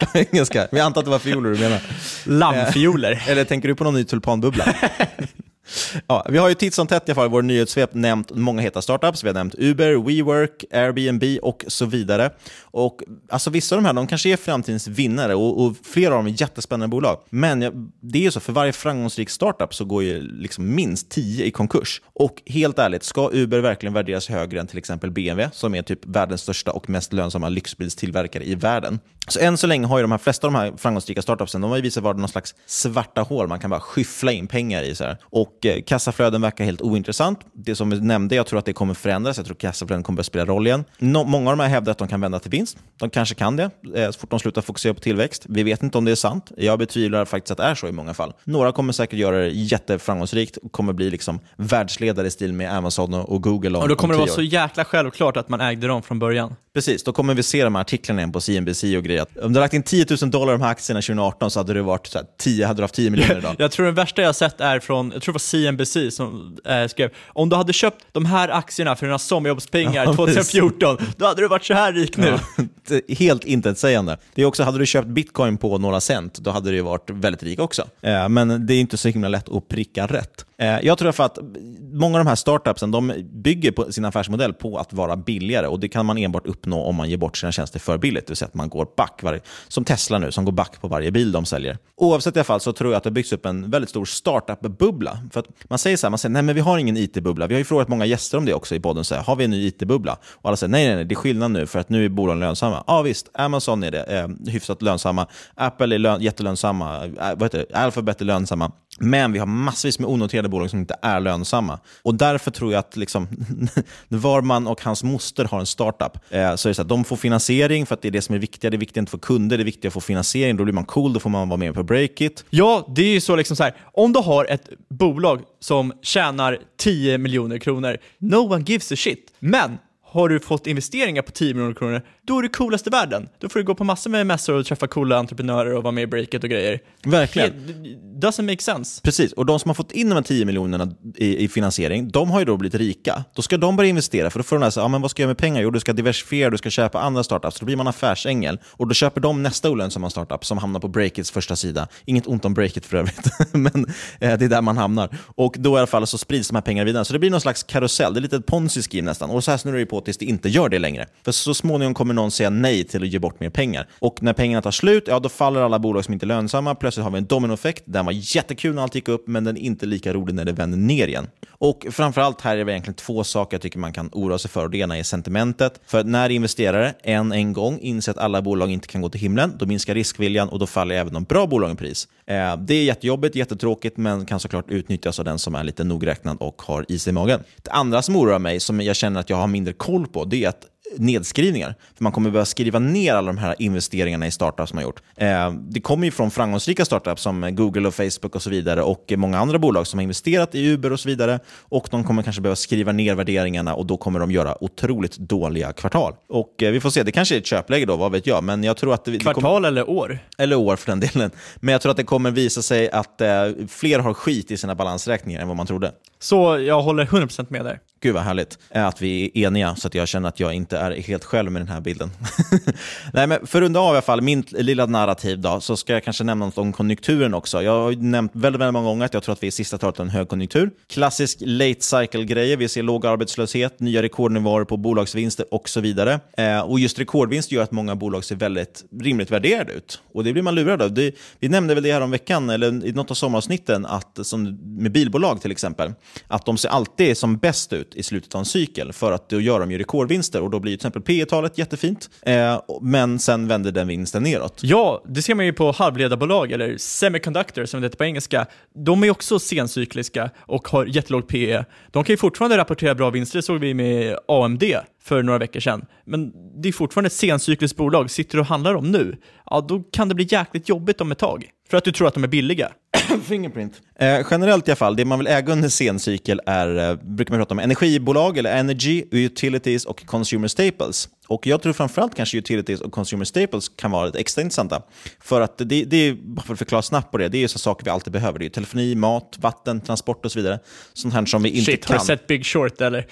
Engelska. Vi antar att det var fioler du menar. Lammfioler. Eh, Eller tänker du på någon ny tulpanbubbla? Ja, vi har ju titt som tätt i alla fall i vår nyhetssvep nämnt många heta startups. Vi har nämnt Uber, WeWork, Airbnb och så vidare. Och alltså Vissa av de här de kanske är framtidens vinnare och, och flera av dem är jättespännande bolag. Men ja, det är ju så, för varje framgångsrik startup så går ju liksom minst tio i konkurs. Och helt ärligt, ska Uber verkligen värderas högre än till exempel BMW, som är typ världens största och mest lönsamma lyxbilstillverkare i världen? Så än så länge har ju de här flesta av de här framgångsrika startupsen de har ju visat vara någon slags svarta hål man kan bara skyffla in pengar i. Så här. Och och eh, kassaflöden verkar helt ointressant. Det som vi nämnde, jag tror att det kommer förändras. Jag tror att kassaflöden kommer att spela roll igen. No, många av de här hävdar att de kan vända till vinst. De kanske kan det, eh, så fort de slutar fokusera på tillväxt. Vi vet inte om det är sant. Jag betvivlar faktiskt att det är så i många fall. Några kommer säkert göra det jätteframgångsrikt och kommer bli liksom världsledare i stil med Amazon och Google om, Och då kommer om det vara så jäkla självklart att man ägde dem från början. Precis, då kommer vi se de här artiklarna igen på CNBC och grejer. Om du hade lagt in 10 000 dollar i de här aktierna 2018 så hade du varit så här, 10, hade du haft 10 miljoner idag. Jag tror den värsta jag har sett är från, jag tror det var CNBC som eh, skrev, om du hade köpt de här aktierna för dina sommarjobbspengar Ja, 2014, då hade du varit så här rik nu. Ja, helt intetsägande. Det är också, hade du köpt bitcoin på några cent, då hade du varit väldigt rik också. Eh, men det är inte så himla lätt att pricka rätt. Eh, jag tror för att många av de här startupsen de bygger på sin affärsmodell på att vara billigare och det kan man enbart uppnå om man ger bort sina tjänster för billigt, det vill säga att man går back, varje, som Tesla nu, som går back på varje bil de säljer. Oavsett i alla fall så tror jag att det byggs upp en väldigt stor startup-bubbla. För att man säger så här, man säger nej men vi har ingen IT-bubbla. Vi har ju frågat många gäster om det också i podden, så här, har vi en ny IT-bubbla? Och alla säger nej, nej, nej, det är skillnad nu för att nu är bolagen lönsamma. Ja visst, Amazon är det, eh, hyfsat lönsamma, Apple är lön, jättelönsamma, eh, vad heter det? Alphabet är lönsamma. Men vi har massvis med onoterade bolag som inte är lönsamma. Och därför tror jag att liksom, Varman och hans moster har en startup. Eh, så är det så att de får finansiering för att det är det som är viktigt. Det är viktigt att få kunder, det är viktigt att få finansiering. Då blir man cool, då får man vara med på Breakit. Ja, det är ju så liksom så här. om du har ett bolag som tjänar 10 miljoner kronor, no one gives a shit. Men har du fått investeringar på 10 miljoner kronor, då är du coolast i världen. Då får du gå på massor med mässor och träffa coola entreprenörer och vara med i breaket och grejer. Verkligen. Det doesn't make sense. Precis, och de som har fått in de här 10 miljonerna i, i finansiering, de har ju då blivit rika. Då ska de börja investera, för då får de läsa, ja, men vad ska jag göra med pengar? Jo, du ska diversifiera, du ska köpa andra startups. Då blir man affärsängel. Och då köper de nästa olönsamma startup som hamnar på Breakits första sida. Inget ont om Breakit för övrigt, men eh, det är där man hamnar. Och då i alla fall så sprids de här pengarna vidare. Så det blir någon slags karusell, det är lite ett ponzi-scheme nästan. Och så här snurrar det på tills det inte gör det längre. För så småningom kommer någon säga nej till att ge bort mer pengar. Och när pengarna tar slut, ja då faller alla bolag som inte är lönsamma. Plötsligt har vi en dominoeffekt. Den var jättekul när allt gick upp, men den är inte lika rolig när det vänder ner igen. Och framförallt här är det egentligen två saker jag tycker man kan oroa sig för. Och det ena är sentimentet. För när investerare än en gång inser att alla bolag inte kan gå till himlen, då minskar riskviljan och då faller även de bra bolagen pris. Eh, det är jättejobbigt, jättetråkigt, men kan såklart utnyttjas av den som är lite nogräknad och har is i magen. Det andra som oroar mig, som jag känner att jag har mindre koll på, det är att nedskrivningar. För Man kommer behöva skriva ner alla de här investeringarna i startups man gjort. Eh, det kommer ju från framgångsrika startups som Google och Facebook och så vidare och många andra bolag som har investerat i Uber och så vidare. Och De kommer kanske behöva skriva ner värderingarna och då kommer de göra otroligt dåliga kvartal. Och eh, Vi får se, det kanske är ett köpläge då, vad vet jag. Men jag tror att det, Kvartal det kommer... eller år? Eller år för den delen. Men jag tror att det kommer visa sig att eh, fler har skit i sina balansräkningar än vad man trodde. Så jag håller 100% med där. Gud vad härligt eh, att vi är eniga så att jag känner att jag inte är helt själv med den här bilden. Nej, men för att runda av i alla fall min lilla narrativ då, så ska jag kanske nämna något om konjunkturen också. Jag har ju nämnt väldigt, väldigt många gånger att jag tror att vi i sista talet av en högkonjunktur. Klassisk late cycle-grejer. Vi ser låg arbetslöshet, nya rekordnivåer på bolagsvinster och så vidare. Eh, och just rekordvinst gör att många bolag ser väldigt rimligt värderade ut. Och det blir man lurad av. Det, vi nämnde väl det här om veckan, eller i något av sommaravsnitten, att, som med bilbolag till exempel, att de ser alltid som bäst ut i slutet av en cykel för att då gör de ju rekordvinster och då blir till exempel P talet jättefint, eh, men sen vänder den vinsten neråt. Ja, det ser man ju på halvledarbolag, eller semiconductor som det heter på engelska. De är också sencykliska och har jättelåg PE. De kan ju fortfarande rapportera bra vinster, det såg vi med AMD för några veckor sedan. Men det är fortfarande ett sencykliskt bolag. Sitter du och handlar om nu, ja då kan det bli jäkligt jobbigt om ett tag. För att du tror att de är billiga. Fingerprint. Eh, generellt i alla fall, det man vill äga under sencykel är, eh, brukar man prata om energibolag, eller energy, utilities och consumer staples. Och jag tror framförallt kanske utilities och consumer staples kan vara lite extra intressanta. För att det, det är, bara för att förklara snabbt på det, det är ju så saker vi alltid behöver. Det är telefoni, mat, vatten, transport och så vidare. Sånt här som vi inte Shit, kan. har du sett Big Short eller?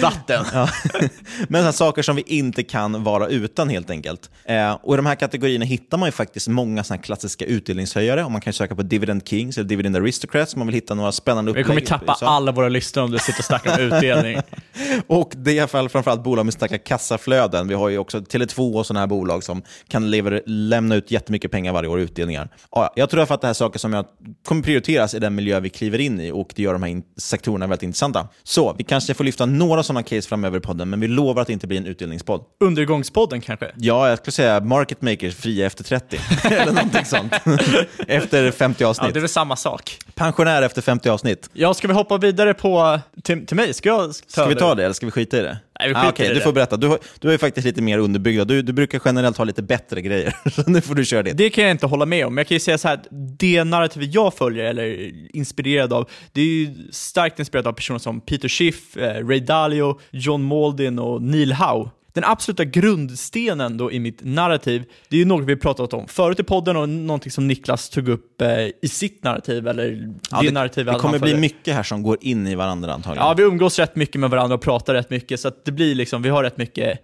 Vatten. Ja. Men sådana saker som vi inte kan vara utan helt enkelt. Eh, och I de här kategorierna hittar man ju faktiskt många såna klassiska utdelningshöjare. Och man kan söka på Dividend Kings eller Dividend Aristocrats om man vill hitta några spännande Vi upplägg. kommer tappa Så- alla våra lyssnare om du sitter och snackar om utdelning. och det är i alla fall framförallt bolag med starka kassaflöden. Vi har ju också Tele2 och sådana här bolag som kan lever, lämna ut jättemycket pengar varje år i utdelningar. Ja, jag tror att det här är saker som jag kommer prioriteras i den miljö vi kliver in i och det gör de här sektorerna väldigt intressanta. Så vi kanske får lyfta några sådana case framöver i podden, men vi lovar att det inte blir en utdelningspodd. Undergångspodden kanske? Ja, jag skulle säga market makers fria efter 30. Eller någonting sånt. efter 50 avsnitt. Ja, det är väl samma sak. Pensionär efter 50 avsnitt. Ja, ska vi hoppa vidare på till, till mig? Ska jag ta Ska vi ta det eller ska vi skita i det? Nej, ah, okay, Du får berätta. Du har, du ju faktiskt lite mer underbyggda. Du, du brukar generellt ha lite bättre grejer. Så nu får du köra det. Det kan jag inte hålla med om. Jag kan ju säga så här det narrativ jag följer, eller inspirerad av, det är ju starkt inspirerat av personer som Peter Schiff, eh, Ray Dalio, John Maldin och Neil Howe. Den absoluta grundstenen då i mitt narrativ, det är ju något vi pratat om förut i podden och någonting som Niklas tog upp eh, i sitt narrativ, eller Ja, det, det, narrativ det kommer bli mycket här som går in i varandra antagligen. Ja, vi umgås rätt mycket med varandra och pratar rätt mycket, så det blir liksom, vi har rätt mycket...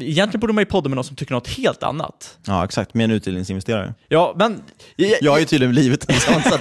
Egentligen borde man ju podda med någon som tycker något helt annat. Ja, exakt. Med en utdelningsinvesterare. Ja, men... Jag har ju tydligen blivit en sån, så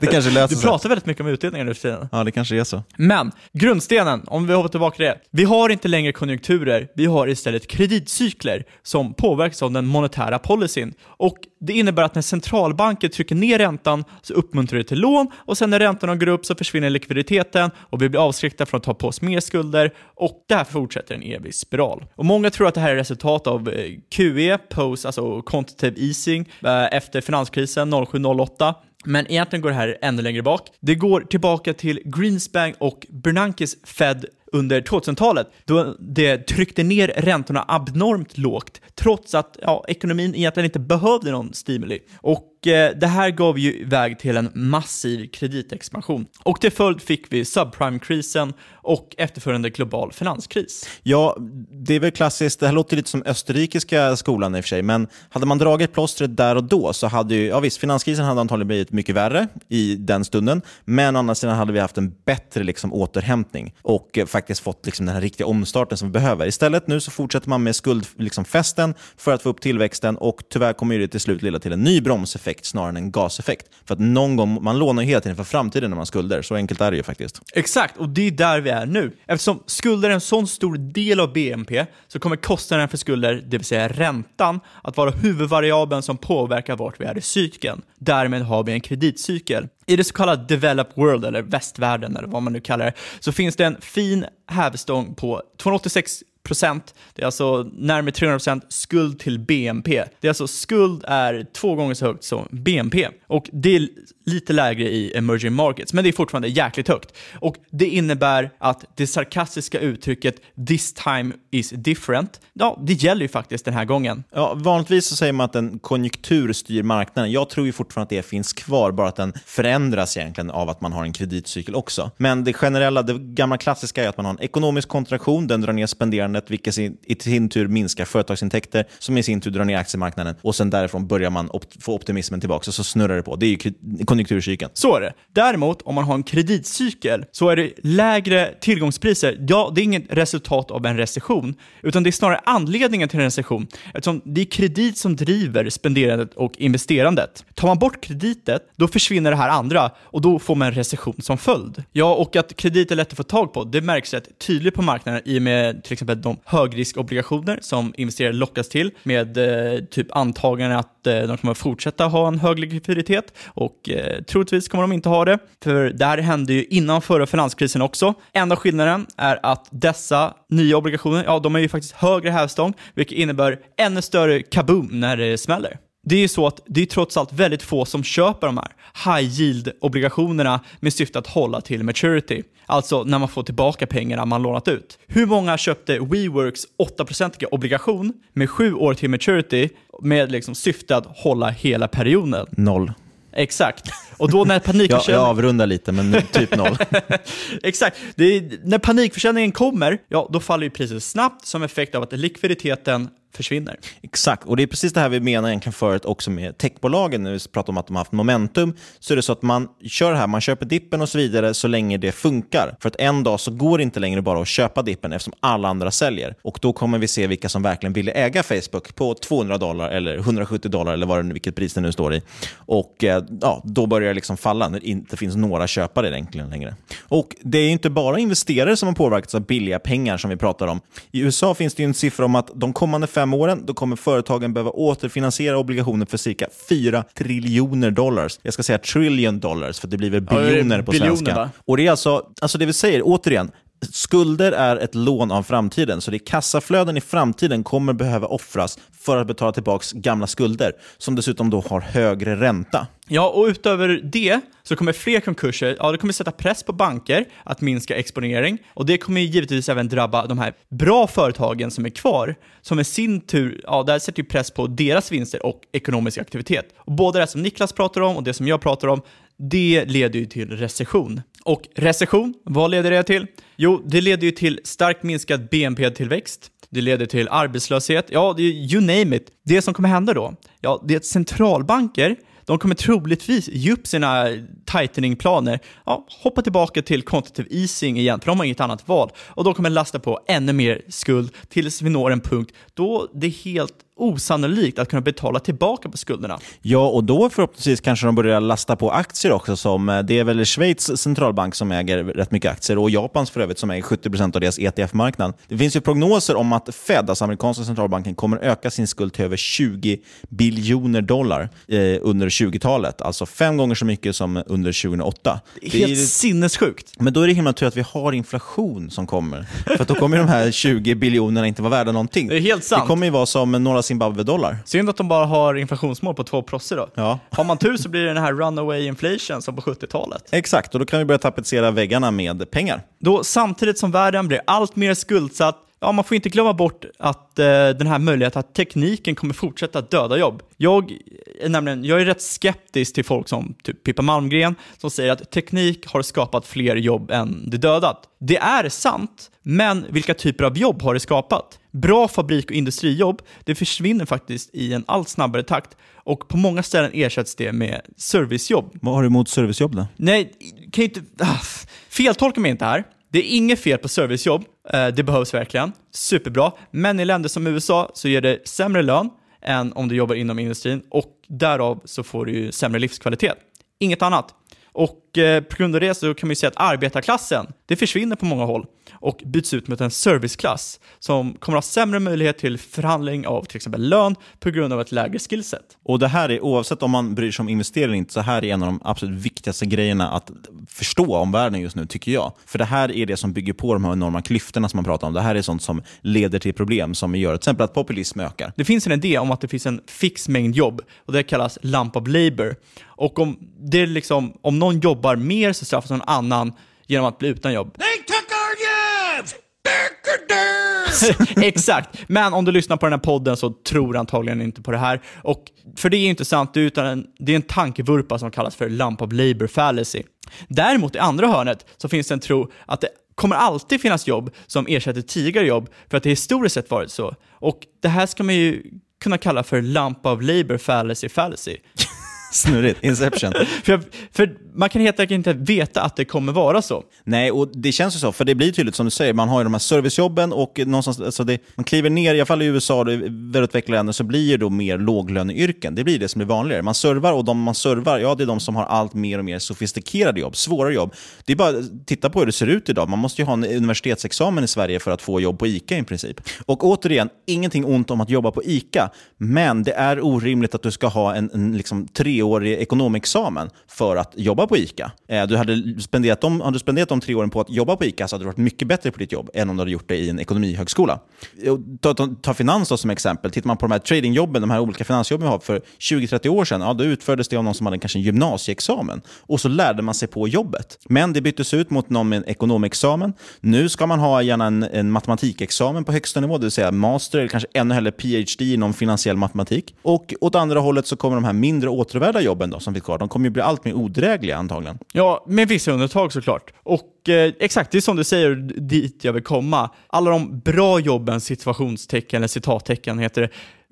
det kanske löser Du sig. pratar väldigt mycket om utdelningar nu för tiden. Ja, det kanske är så. Men, grundstenen, om vi hoppar tillbaka till det. Vi har inte längre konjunkturer, vi har istället kreditcykler som påverkas av den monetära policyn. Och det innebär att när centralbanker trycker ner räntan så uppmuntrar det till lån och sen när räntorna går upp så försvinner likviditeten och vi blir avskräckta från att ta på oss mer skulder och där fortsätter en evig spiral. Och många tror att det här är resultat av eh, QE, POS, alltså quantitative easing, eh, efter finanskrisen 07-08. Men egentligen går det här ännu längre bak. Det går tillbaka till Greenspan och Bernankes Fed under 2000-talet då det tryckte ner räntorna abnormt lågt trots att ja, ekonomin egentligen inte behövde någon stimuli. Och Eh, det här gav ju väg till en massiv kreditexpansion. Och till följd fick vi subprime-krisen och efterföljande global finanskris. Ja, det är väl klassiskt. Det här låter lite som österrikiska skolan i och för sig, men hade man dragit plåstret där och då så hade ju, ja visst, finanskrisen hade antagligen blivit mycket värre i den stunden, men å andra sidan hade vi haft en bättre liksom, återhämtning och eh, faktiskt fått liksom, den här riktiga omstarten som vi behöver. Istället nu så fortsätter man med skuldfesten liksom, för att få upp tillväxten och tyvärr kommer det till slut leda till en ny bromseffekt snarare än en gaseffekt. För att någon gång, man lånar ju hela tiden för framtiden när man har skulder, så enkelt är det ju faktiskt. Exakt, och det är där vi är nu. Eftersom skulder är en sån stor del av BNP så kommer kostnaden för skulder, det vill säga räntan, att vara huvudvariabeln som påverkar vart vi är i cykeln. Därmed har vi en kreditcykel. I det så kallade developed world, eller västvärlden, eller vad man nu kallar det, så finns det en fin hävstång på 286 procent. Det är alltså närmare 300 procent skuld till BNP. Det är alltså skuld är två gånger så högt som BNP. Och det är lite lägre i emerging markets, men det är fortfarande jäkligt högt. Och det innebär att det sarkastiska uttrycket “this time is different”, ja, det gäller ju faktiskt den här gången. Ja, vanligtvis så säger man att en konjunktur styr marknaden. Jag tror ju fortfarande att det finns kvar, bara att den förändras egentligen av att man har en kreditcykel också. Men det generella, det gamla klassiska är att man har en ekonomisk kontraktion, den drar ner spenderandet, vilket i sin tur minskar företagsintäkter, som i sin tur drar ner aktiemarknaden och sen därifrån börjar man op- få optimismen tillbaka och så snurrar det på. Det är ju konjunkturcykeln. Så är det. Däremot, om man har en kreditcykel så är det lägre tillgångspriser. Ja, det är inget resultat av en recession, utan det är snarare anledningen till en recession. Eftersom det är kredit som driver spenderandet och investerandet. Tar man bort kreditet, då försvinner det här andra och då får man en recession som följd. Ja, och att kredit är lätt att få tag på, det märks rätt tydligt på marknaden i och med till exempel de högriskobligationer som investerare lockas till med eh, typ antaganden att eh, de kommer fortsätta ha en hög likviditet och eh, troligtvis kommer de inte ha det. För det här hände ju innan förra finanskrisen också. Enda skillnaden är att dessa nya obligationer, ja de är ju faktiskt högre hävstång, vilket innebär ännu större kaboom när det smäller. Det är ju så att det är trots allt väldigt få som köper de här high yield-obligationerna med syfte att hålla till maturity. Alltså när man får tillbaka pengarna man lånat ut. Hur många köpte WeWorks 8-procentiga obligation med sju år till maturity med liksom syfte att hålla hela perioden? Noll. Exakt. Och då när Jag, panikförsäljningen... jag avrundar lite, men typ noll. Exakt. Är, när panikförsäljningen kommer, ja, då faller ju priset snabbt som effekt av att likviditeten försvinner. Exakt, och det är precis det här vi menar egentligen förut också med techbolagen. När vi pratar om att de har haft momentum, så är det så att man kör det här, man köper dippen och så vidare så länge det funkar. För att en dag så går det inte längre bara att köpa dippen eftersom alla andra säljer. Och då kommer vi se vilka som verkligen ville äga Facebook på 200 dollar eller 170 dollar eller vad det, vilket pris det nu står i. Och eh, ja, då börjar det liksom falla när det inte finns några köpare egentligen längre. Och det är inte bara investerare som har påverkats av billiga pengar som vi pratar om. I USA finns det en siffra om att de kommande fem åren då kommer företagen behöva återfinansiera obligationer för cirka 4 triljoner dollars. Jag ska säga trillion dollars, för det blir väl biljoner på biljoner, svenska. va? Och det är alltså, alltså det vi säger, återigen, Skulder är ett lån av framtiden, så det är kassaflöden i framtiden kommer behöva offras för att betala tillbaka gamla skulder, som dessutom då har högre ränta. Ja, och utöver det så kommer fler konkurser, ja det kommer sätta press på banker att minska exponering och det kommer givetvis även drabba de här bra företagen som är kvar, som i sin tur, ja där sätter ju press på deras vinster och ekonomisk aktivitet. Och både det som Niklas pratar om och det som jag pratar om, det leder ju till recession. Och recession, vad leder det till? Jo, det leder ju till starkt minskad BNP-tillväxt, det leder till arbetslöshet, ja, det är you name it. Det som kommer hända då, ja, det är att centralbanker de kommer troligtvis ge upp sina tightening-planer, ja, hoppa tillbaka till quantitative easing igen, för de har inget annat val. Och de kommer lasta på ännu mer skuld tills vi når en punkt då det helt osannolikt att kunna betala tillbaka på skulderna. Ja, och då förhoppningsvis kanske de börjar lasta på aktier också. Som, eh, det är väl Schweiz centralbank som äger rätt mycket aktier och Japans för övrigt som äger 70% av deras ETF-marknad. Det finns ju prognoser om att Fed, alltså amerikanska centralbanken, kommer öka sin skuld till över 20 biljoner dollar eh, under 20-talet. Alltså fem gånger så mycket som under 2008. Det är helt sinnessjukt. Men då är det himla tur att vi har inflation som kommer. För då kommer de här 20 biljonerna inte vara värda någonting. Det är helt sant. Det kommer ju vara som några Zimbabwe-dollar. Synd att de bara har inflationsmål på 2 prosse då. Ja. Har man tur så blir det den här runaway inflation som på 70-talet. Exakt, och då kan vi börja tapetsera väggarna med pengar. Då samtidigt som världen blir allt mer skuldsatt, ja man får inte glömma bort att eh, den här möjligheten att tekniken kommer fortsätta döda jobb. Jag är nämligen, jag är rätt skeptisk till folk som typ Pippa Malmgren som säger att teknik har skapat fler jobb än det dödat. Det är sant, men vilka typer av jobb har det skapat? Bra fabrik och industrijobb, det försvinner faktiskt i en allt snabbare takt och på många ställen ersätts det med servicejobb. Vad har du emot servicejobb då? Nej, kan ju inte... Ah, feltolka mig inte här. Det är inget fel på servicejobb, eh, det behövs verkligen. Superbra. Men i länder som USA så ger det sämre lön än om du jobbar inom industrin och därav så får du ju sämre livskvalitet. Inget annat. Och på grund av det så kan man ju säga att arbetarklassen, det försvinner på många håll och byts ut mot en serviceklass som kommer att ha sämre möjlighet till förhandling av till exempel lön på grund av ett lägre skillset. Och det här är, oavsett om man bryr sig om investering eller inte, så här är en av de absolut viktigaste grejerna att förstå om världen just nu, tycker jag. För det här är det som bygger på de här enorma klyftorna som man pratar om. Det här är sånt som leder till problem som gör till exempel att populism ökar. Det finns en idé om att det finns en fix mängd jobb och det kallas lump of labor. Och om, det är liksom, om någon jobbar mer så straffas någon annan genom att bli utan jobb. Exakt, men om du lyssnar på den här podden så tror du antagligen inte på det här. Och för det är inte sant, utan en, det är en tankevurpa som kallas för lump of labor fallacy. Däremot i andra hörnet så finns det en tro att det kommer alltid finnas jobb som ersätter tidigare jobb för att det historiskt sett varit så. Och det här ska man ju kunna kalla för lump of labor fallacy fallacy. Snurrigt. Inception. för, för man kan helt enkelt inte veta att det kommer vara så. Nej, och det känns ju så. För det blir tydligt som du säger, man har ju de här servicejobben och någonstans, alltså det, man kliver ner, i alla fall i USA och välutvecklade länder, så blir det då mer låglöneyrken. Det blir det som blir vanligare. Man servar och de man servar, ja det är de som har allt mer och mer sofistikerade jobb, svårare jobb. Det är bara att titta på hur det ser ut idag. Man måste ju ha en universitetsexamen i Sverige för att få jobb på ICA i princip. Och återigen, ingenting ont om att jobba på ICA, men det är orimligt att du ska ha en, en liksom treårig ekonomexamen för att jobba på ICA. Eh, du hade spenderat de, hade du spenderat de tre åren på att jobba på ICA så hade du varit mycket bättre på ditt jobb än om du hade gjort det i en ekonomihögskola. Ta, ta, ta finans då som exempel. Tittar man på de här tradingjobben, de här olika finansjobben vi har för 20-30 år sedan, ja, då utfördes det av någon som hade kanske en gymnasieexamen. Och så lärde man sig på jobbet. Men det byttes ut mot någon med en ekonomexamen. Nu ska man ha gärna en, en matematikexamen på högsta nivå, det vill säga master eller kanske ännu hellre PhD inom finansiell matematik. Och åt andra hållet så kommer de här mindre åtråvärda jobben då, som finns kvar, de kommer ju bli allt mer odrägliga antagligen. Ja, med vissa undantag såklart. Och eh, exakt, det är som du säger, dit jag vill komma. Alla de bra jobben, situationstecken eller citattecken heter det,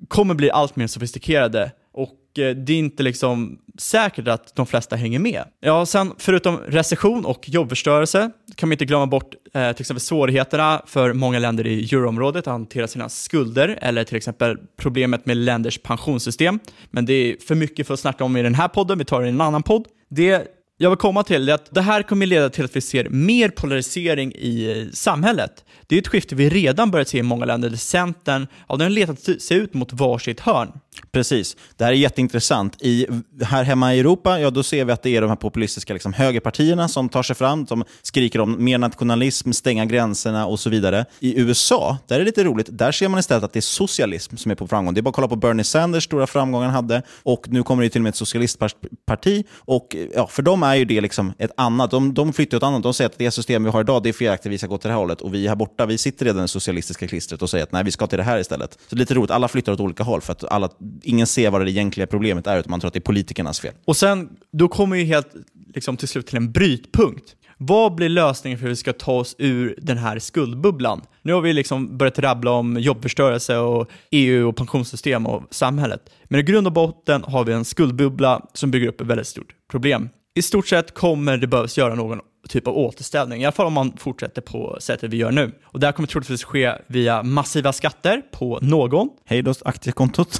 kommer bli allt mer sofistikerade. Och eh, det är inte liksom säkert att de flesta hänger med. Ja, sen förutom recession och jobbförstörelse kan man inte glömma bort eh, till exempel svårigheterna för många länder i euroområdet att hantera sina skulder eller till exempel problemet med länders pensionssystem. Men det är för mycket för att snacka om i den här podden, vi tar det i en annan podd. Det jag vill komma till är att det här kommer leda till att vi ser mer polarisering i samhället. Det är ett skifte vi redan börjat se i många länder där Centern ja, den har letat sig ut mot varsitt hörn. Precis. Det här är jätteintressant. I, här hemma i Europa, ja, då ser vi att det är de här populistiska liksom, högerpartierna som tar sig fram, som skriker om mer nationalism, stänga gränserna och så vidare. I USA, där är det lite roligt, där ser man istället att det är socialism som är på framgång. Det är bara att kolla på Bernie Sanders stora framgång han hade, och nu kommer det till och med ett socialistparti. Och ja, för dem är ju det liksom ett annat. De, de flyttar åt annat. De säger att det system vi har idag, det är felaktigt, vi ska gå till det här hållet. Och vi här borta, vi sitter redan i det socialistiska klistret och säger att nej, vi ska till det här istället. Så det är lite roligt, alla flyttar åt olika håll för att alla ingen ser vad det egentliga problemet är, utan man tror att det är politikernas fel. Och sen, då kommer vi helt liksom, till slut till en brytpunkt. Vad blir lösningen för hur vi ska ta oss ur den här skuldbubblan? Nu har vi liksom börjat rabbla om jobbförstörelse och EU och pensionssystem och samhället. Men i grund och botten har vi en skuldbubbla som bygger upp ett väldigt stort problem. I stort sett kommer det behövas göra någon typ av återställning, i alla fall om man fortsätter på sättet vi gör nu. Och det här kommer troligtvis ske via massiva skatter på någon. Hej då aktiekontot.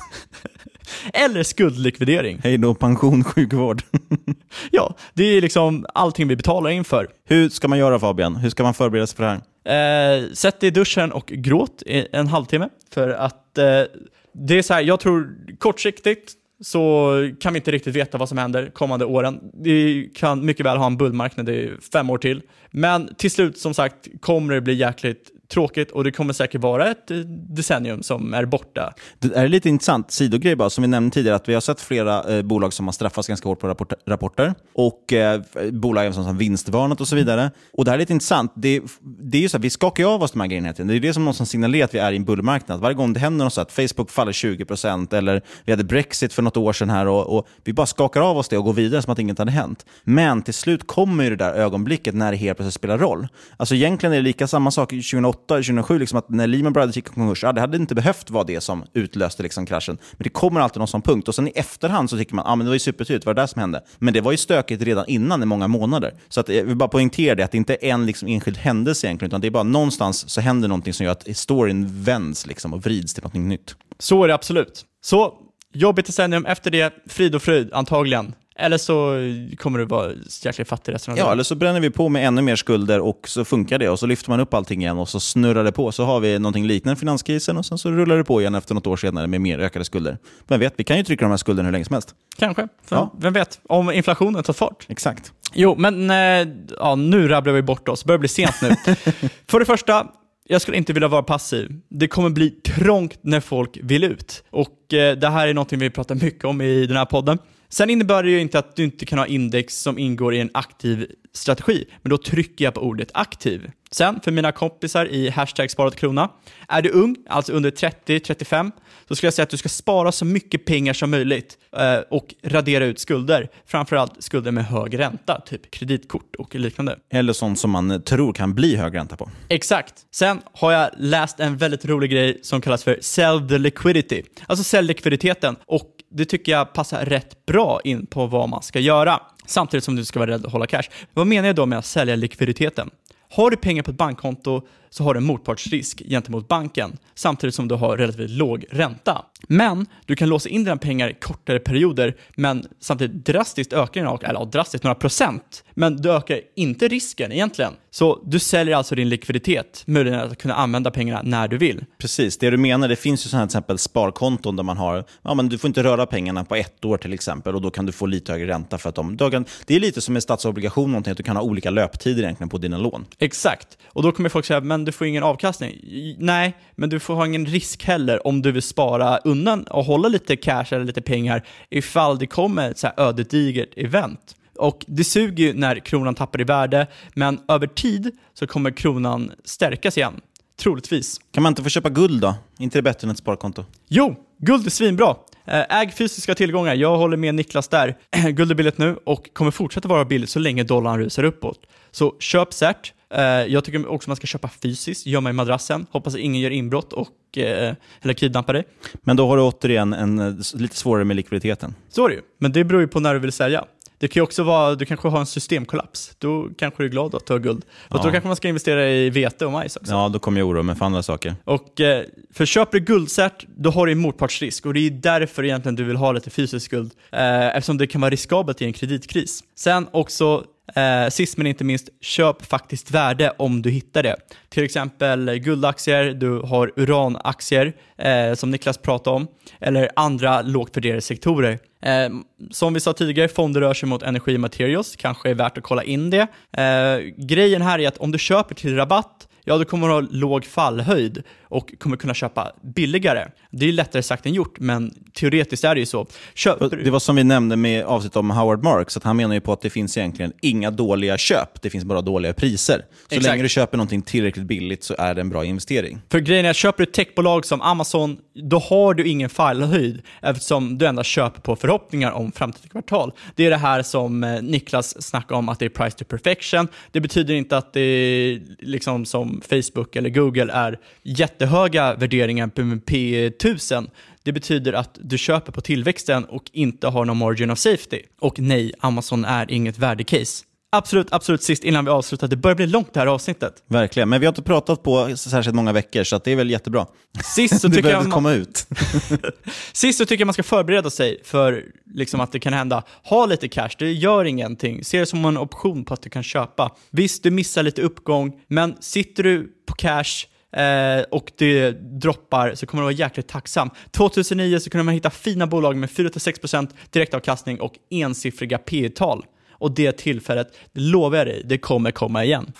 Eller skuldlikvidering. Hej då pension, sjukvård. ja, det är liksom allting vi betalar in för. Hur ska man göra Fabian? Hur ska man förbereda sig för det här? Eh, sätt dig i duschen och gråt en halvtimme. För att eh, det är så här, jag tror kortsiktigt så kan vi inte riktigt veta vad som händer kommande åren. Vi kan mycket väl ha en bullmarknad i fem år till. Men till slut, som sagt, kommer det bli jäkligt tråkigt och det kommer säkert vara ett eh, decennium som är borta. Det är lite intressant sidogrej bara, som vi nämnde tidigare, att vi har sett flera eh, bolag som har straffats ganska hårt på rapport rapporter och eh, bolag som har vinstvarnat och så vidare. Och det här är lite intressant. Det, det är ju så här, vi skakar ju av oss de här grejerna. Det är det som någonstans signalerar att vi är i en bullmarknad. Varje gång det händer något så att Facebook faller 20% eller vi hade Brexit för något år sedan här och, och, vi bara skakar av oss det och går vidare som att inget hade hänt. Men till slut kommer ju det där ögonblicket när det helt plötsligt spelar roll. Alltså egentligen är det lika samma sak 2008 2007, liksom att när Lehman Brothers gick i konkurs, ja, det hade inte behövt vara det som utlöste liksom kraschen. Men det kommer alltid någon sån punkt. Och sen i efterhand så tycker man, ja men det var ju supertydligt, vad var det där som hände? Men det var ju stökigt redan innan i många månader. Så att, jag vill bara poängtera det, att det inte är en liksom, enskild händelse egentligen, utan det är bara någonstans så händer någonting som gör att storyn vänds liksom, och vrids till något nytt. Så är det absolut. Så jobbigt decennium, efter det frid och fröjd antagligen. Eller så kommer du vara jäkligt fattig resten av Ja, eller så bränner vi på med ännu mer skulder och så funkar det. Och så lyfter man upp allting igen och så snurrar det på. Så har vi någonting liknande finanskrisen och sen så rullar det på igen efter något år senare med mer ökade skulder. Vem vet, vi kan ju trycka de här skulderna hur länge som helst. Kanske. Ja. Vem vet, om inflationen tar fart. Exakt. Jo, men eh, ja, nu rabblar vi bort oss. Det börjar bli sent nu. För det första, jag skulle inte vilja vara passiv. Det kommer bli trångt när folk vill ut. Och eh, det här är något vi pratar mycket om i den här podden. Sen innebär det ju inte att du inte kan ha index som ingår i en aktiv strategi, men då trycker jag på ordet aktiv. Sen, för mina kompisar i hashtag sparat krona, är du ung, alltså under 30-35, så skulle jag säga att du ska spara så mycket pengar som möjligt eh, och radera ut skulder. Framförallt skulder med hög ränta, typ kreditkort och liknande. Eller sånt som man tror kan bli hög ränta på. Exakt. Sen har jag läst en väldigt rolig grej som kallas för sell the liquidity, alltså sälj likviditeten. Och det tycker jag passar rätt bra in på vad man ska göra. Samtidigt som du ska vara rädd att hålla cash. Vad menar jag då med att sälja likviditeten? Har du pengar på ett bankkonto så har du en motpartsrisk gentemot banken samtidigt som du har relativt låg ränta. Men du kan låsa in dina pengar i kortare perioder men samtidigt drastiskt öka dina, eller drastiskt några procent. Men du ökar inte risken egentligen. Så du säljer alltså din likviditet, möjligheten att kunna använda pengarna när du vill. Precis, det du menar, det finns ju sådana här till exempel sparkonton där man har, ja men du får inte röra pengarna på ett år till exempel och då kan du få lite högre ränta för att de, det är lite som en statsobligation, någonting, att du kan ha olika löptider egentligen på dina lån. Exakt, och då kommer folk säga, men du får ingen avkastning. Nej, men du får ha ingen risk heller om du vill spara undan och hålla lite cash eller lite pengar ifall det kommer ett så här ödesdigert event. Och det suger ju när kronan tappar i värde, men över tid så kommer kronan stärkas igen. Troligtvis. Kan man inte få köpa guld då? inte det bättre än ett sparkonto? Jo, guld är svinbra. Eh, Äg fysiska tillgångar. Jag håller med Niklas där. Guld är billigt nu och kommer fortsätta vara billigt så länge dollarn rusar uppåt. Så köp cert. Eh, Jag tycker också man ska köpa fysiskt, gömma i madrassen. Hoppas att ingen gör inbrott och, eh, eller kidnappar dig. Men då har du återigen en, eh, lite svårare med likviditeten. Så är det ju. Men det beror ju på när du vill sälja. Det kan ju också vara, du kanske har en systemkollaps. Då kanske du är glad att du har guld. Och Ja. då kanske man ska investera i vete och majs också. Ja, då kommer jag oroa mig för andra saker. Och för köper du guldcert, då har du en motpartsrisk och det är därför egentligen du vill ha lite fysisk guld, eh, eftersom det kan vara riskabelt i en kreditkris. Sen också, eh, sist men inte minst, köp faktiskt värde om du hittar det. Till exempel guldaktier, du har uranaktier, eh, som Niklas pratade om, eller andra lågt värderade sektorer. Eh, som vi sa tidigare, fonder rör sig mot energi och materials, kanske är värt att kolla in det. Eh, grejen här är att om du köper till rabatt, ja då kommer du ha låg fallhöjd och kommer kunna köpa billigare. Det är lättare sagt än gjort, men teoretiskt är det ju så. Köper. Det var som vi nämnde med avsnittet om Howard Marks, att han menar ju på att det finns egentligen inga dåliga köp, det finns bara dåliga priser. Så Exakt. länge du köper någonting tillräckligt billigt så är det en bra investering. För grejen är att köper du ett techbolag som Amazon, då har du ingen fallhöjd eftersom du endast köper på förhoppningar om framtida kvartal. Det är det här som eh, Niklas snackade om, att det är price to perfection. Det betyder inte att det är liksom som Facebook eller Google är jättehöga värderingar på P1000. Det betyder att du köper på tillväxten och inte har någon margin of safety. Och nej, Amazon är inget värdecase. Absolut, absolut sist innan vi avslutar. Det börjar bli långt det här avsnittet. Verkligen, men vi har inte pratat på särskilt många veckor, så det är väl jättebra. Sist så tycker jag man- komma ut. Sist så tycker jag man ska förbereda sig för liksom att det kan hända. Ha lite cash, det gör ingenting. Se det som en option på att du kan köpa. Visst, du missar lite uppgång, men sitter du på cash eh, och det droppar så kommer du vara jäkligt tacksam. 2009 så kunde man hitta fina bolag med 4-6% direktavkastning och ensiffriga P tal och det tillfället, det lovar jag dig, det kommer komma igen.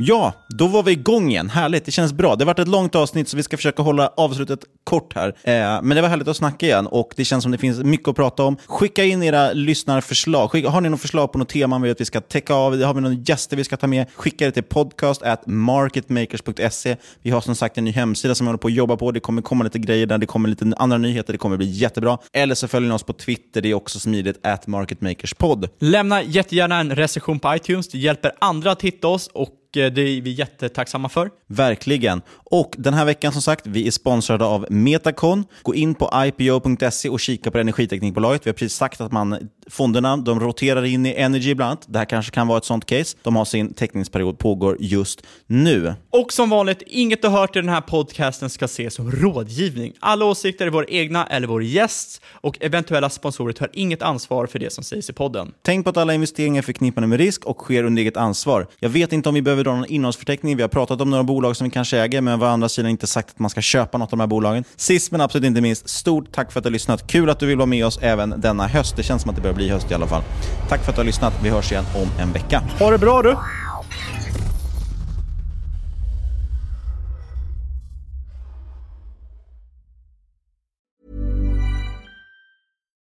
Ja, då var vi igång igen. Härligt, det känns bra. Det har varit ett långt avsnitt så vi ska försöka hålla avslutet kort här. Eh, men det var härligt att snacka igen och det känns som det finns mycket att prata om. Skicka in era lyssnarförslag. Skicka, har ni något förslag på något tema vi, vill att vi ska täcka av? Har vi några gäster vi ska ta med? Skicka det till podcast at marketmakers.se. Vi har som sagt en ny hemsida som vi håller på att jobba på. Det kommer komma lite grejer där, det kommer lite andra nyheter, det kommer bli jättebra. Eller så följer ni oss på Twitter, det är också smidigt, at marketmakerspod. Lämna jättegärna en recension på iTunes, det hjälper andra att hitta oss och det är vi jättetacksamma för. Verkligen. Och den här veckan som sagt, vi är sponsrade av Metacon. Gå in på ipo.se och kika på energiteknikbolaget. Vi har precis sagt att man, fonderna de roterar in i Energy bland annat. Det här kanske kan vara ett sånt case. De har sin teckningsperiod pågår just nu. Och som vanligt, inget du hört i den här podcasten ska ses som rådgivning. Alla åsikter är våra egna eller vår gästs och eventuella sponsorer tar inget ansvar för det som sägs i podden. Tänk på att alla investeringar är förknippade med risk och sker under eget ansvar. Jag vet inte om vi behöver dra någon innehållsförteckning. Vi har pratat om några bolag som vi kanske äger, men vi har å andra sidan inte sagt att man ska köpa något av de här bolagen. Sist men absolut inte minst, stort tack för att du har lyssnat. Kul att du vill vara med oss även denna höst. Det känns som att det börjar bli höst i alla fall. Tack för att du har lyssnat. Vi hörs igen om en vecka. Ha det bra du!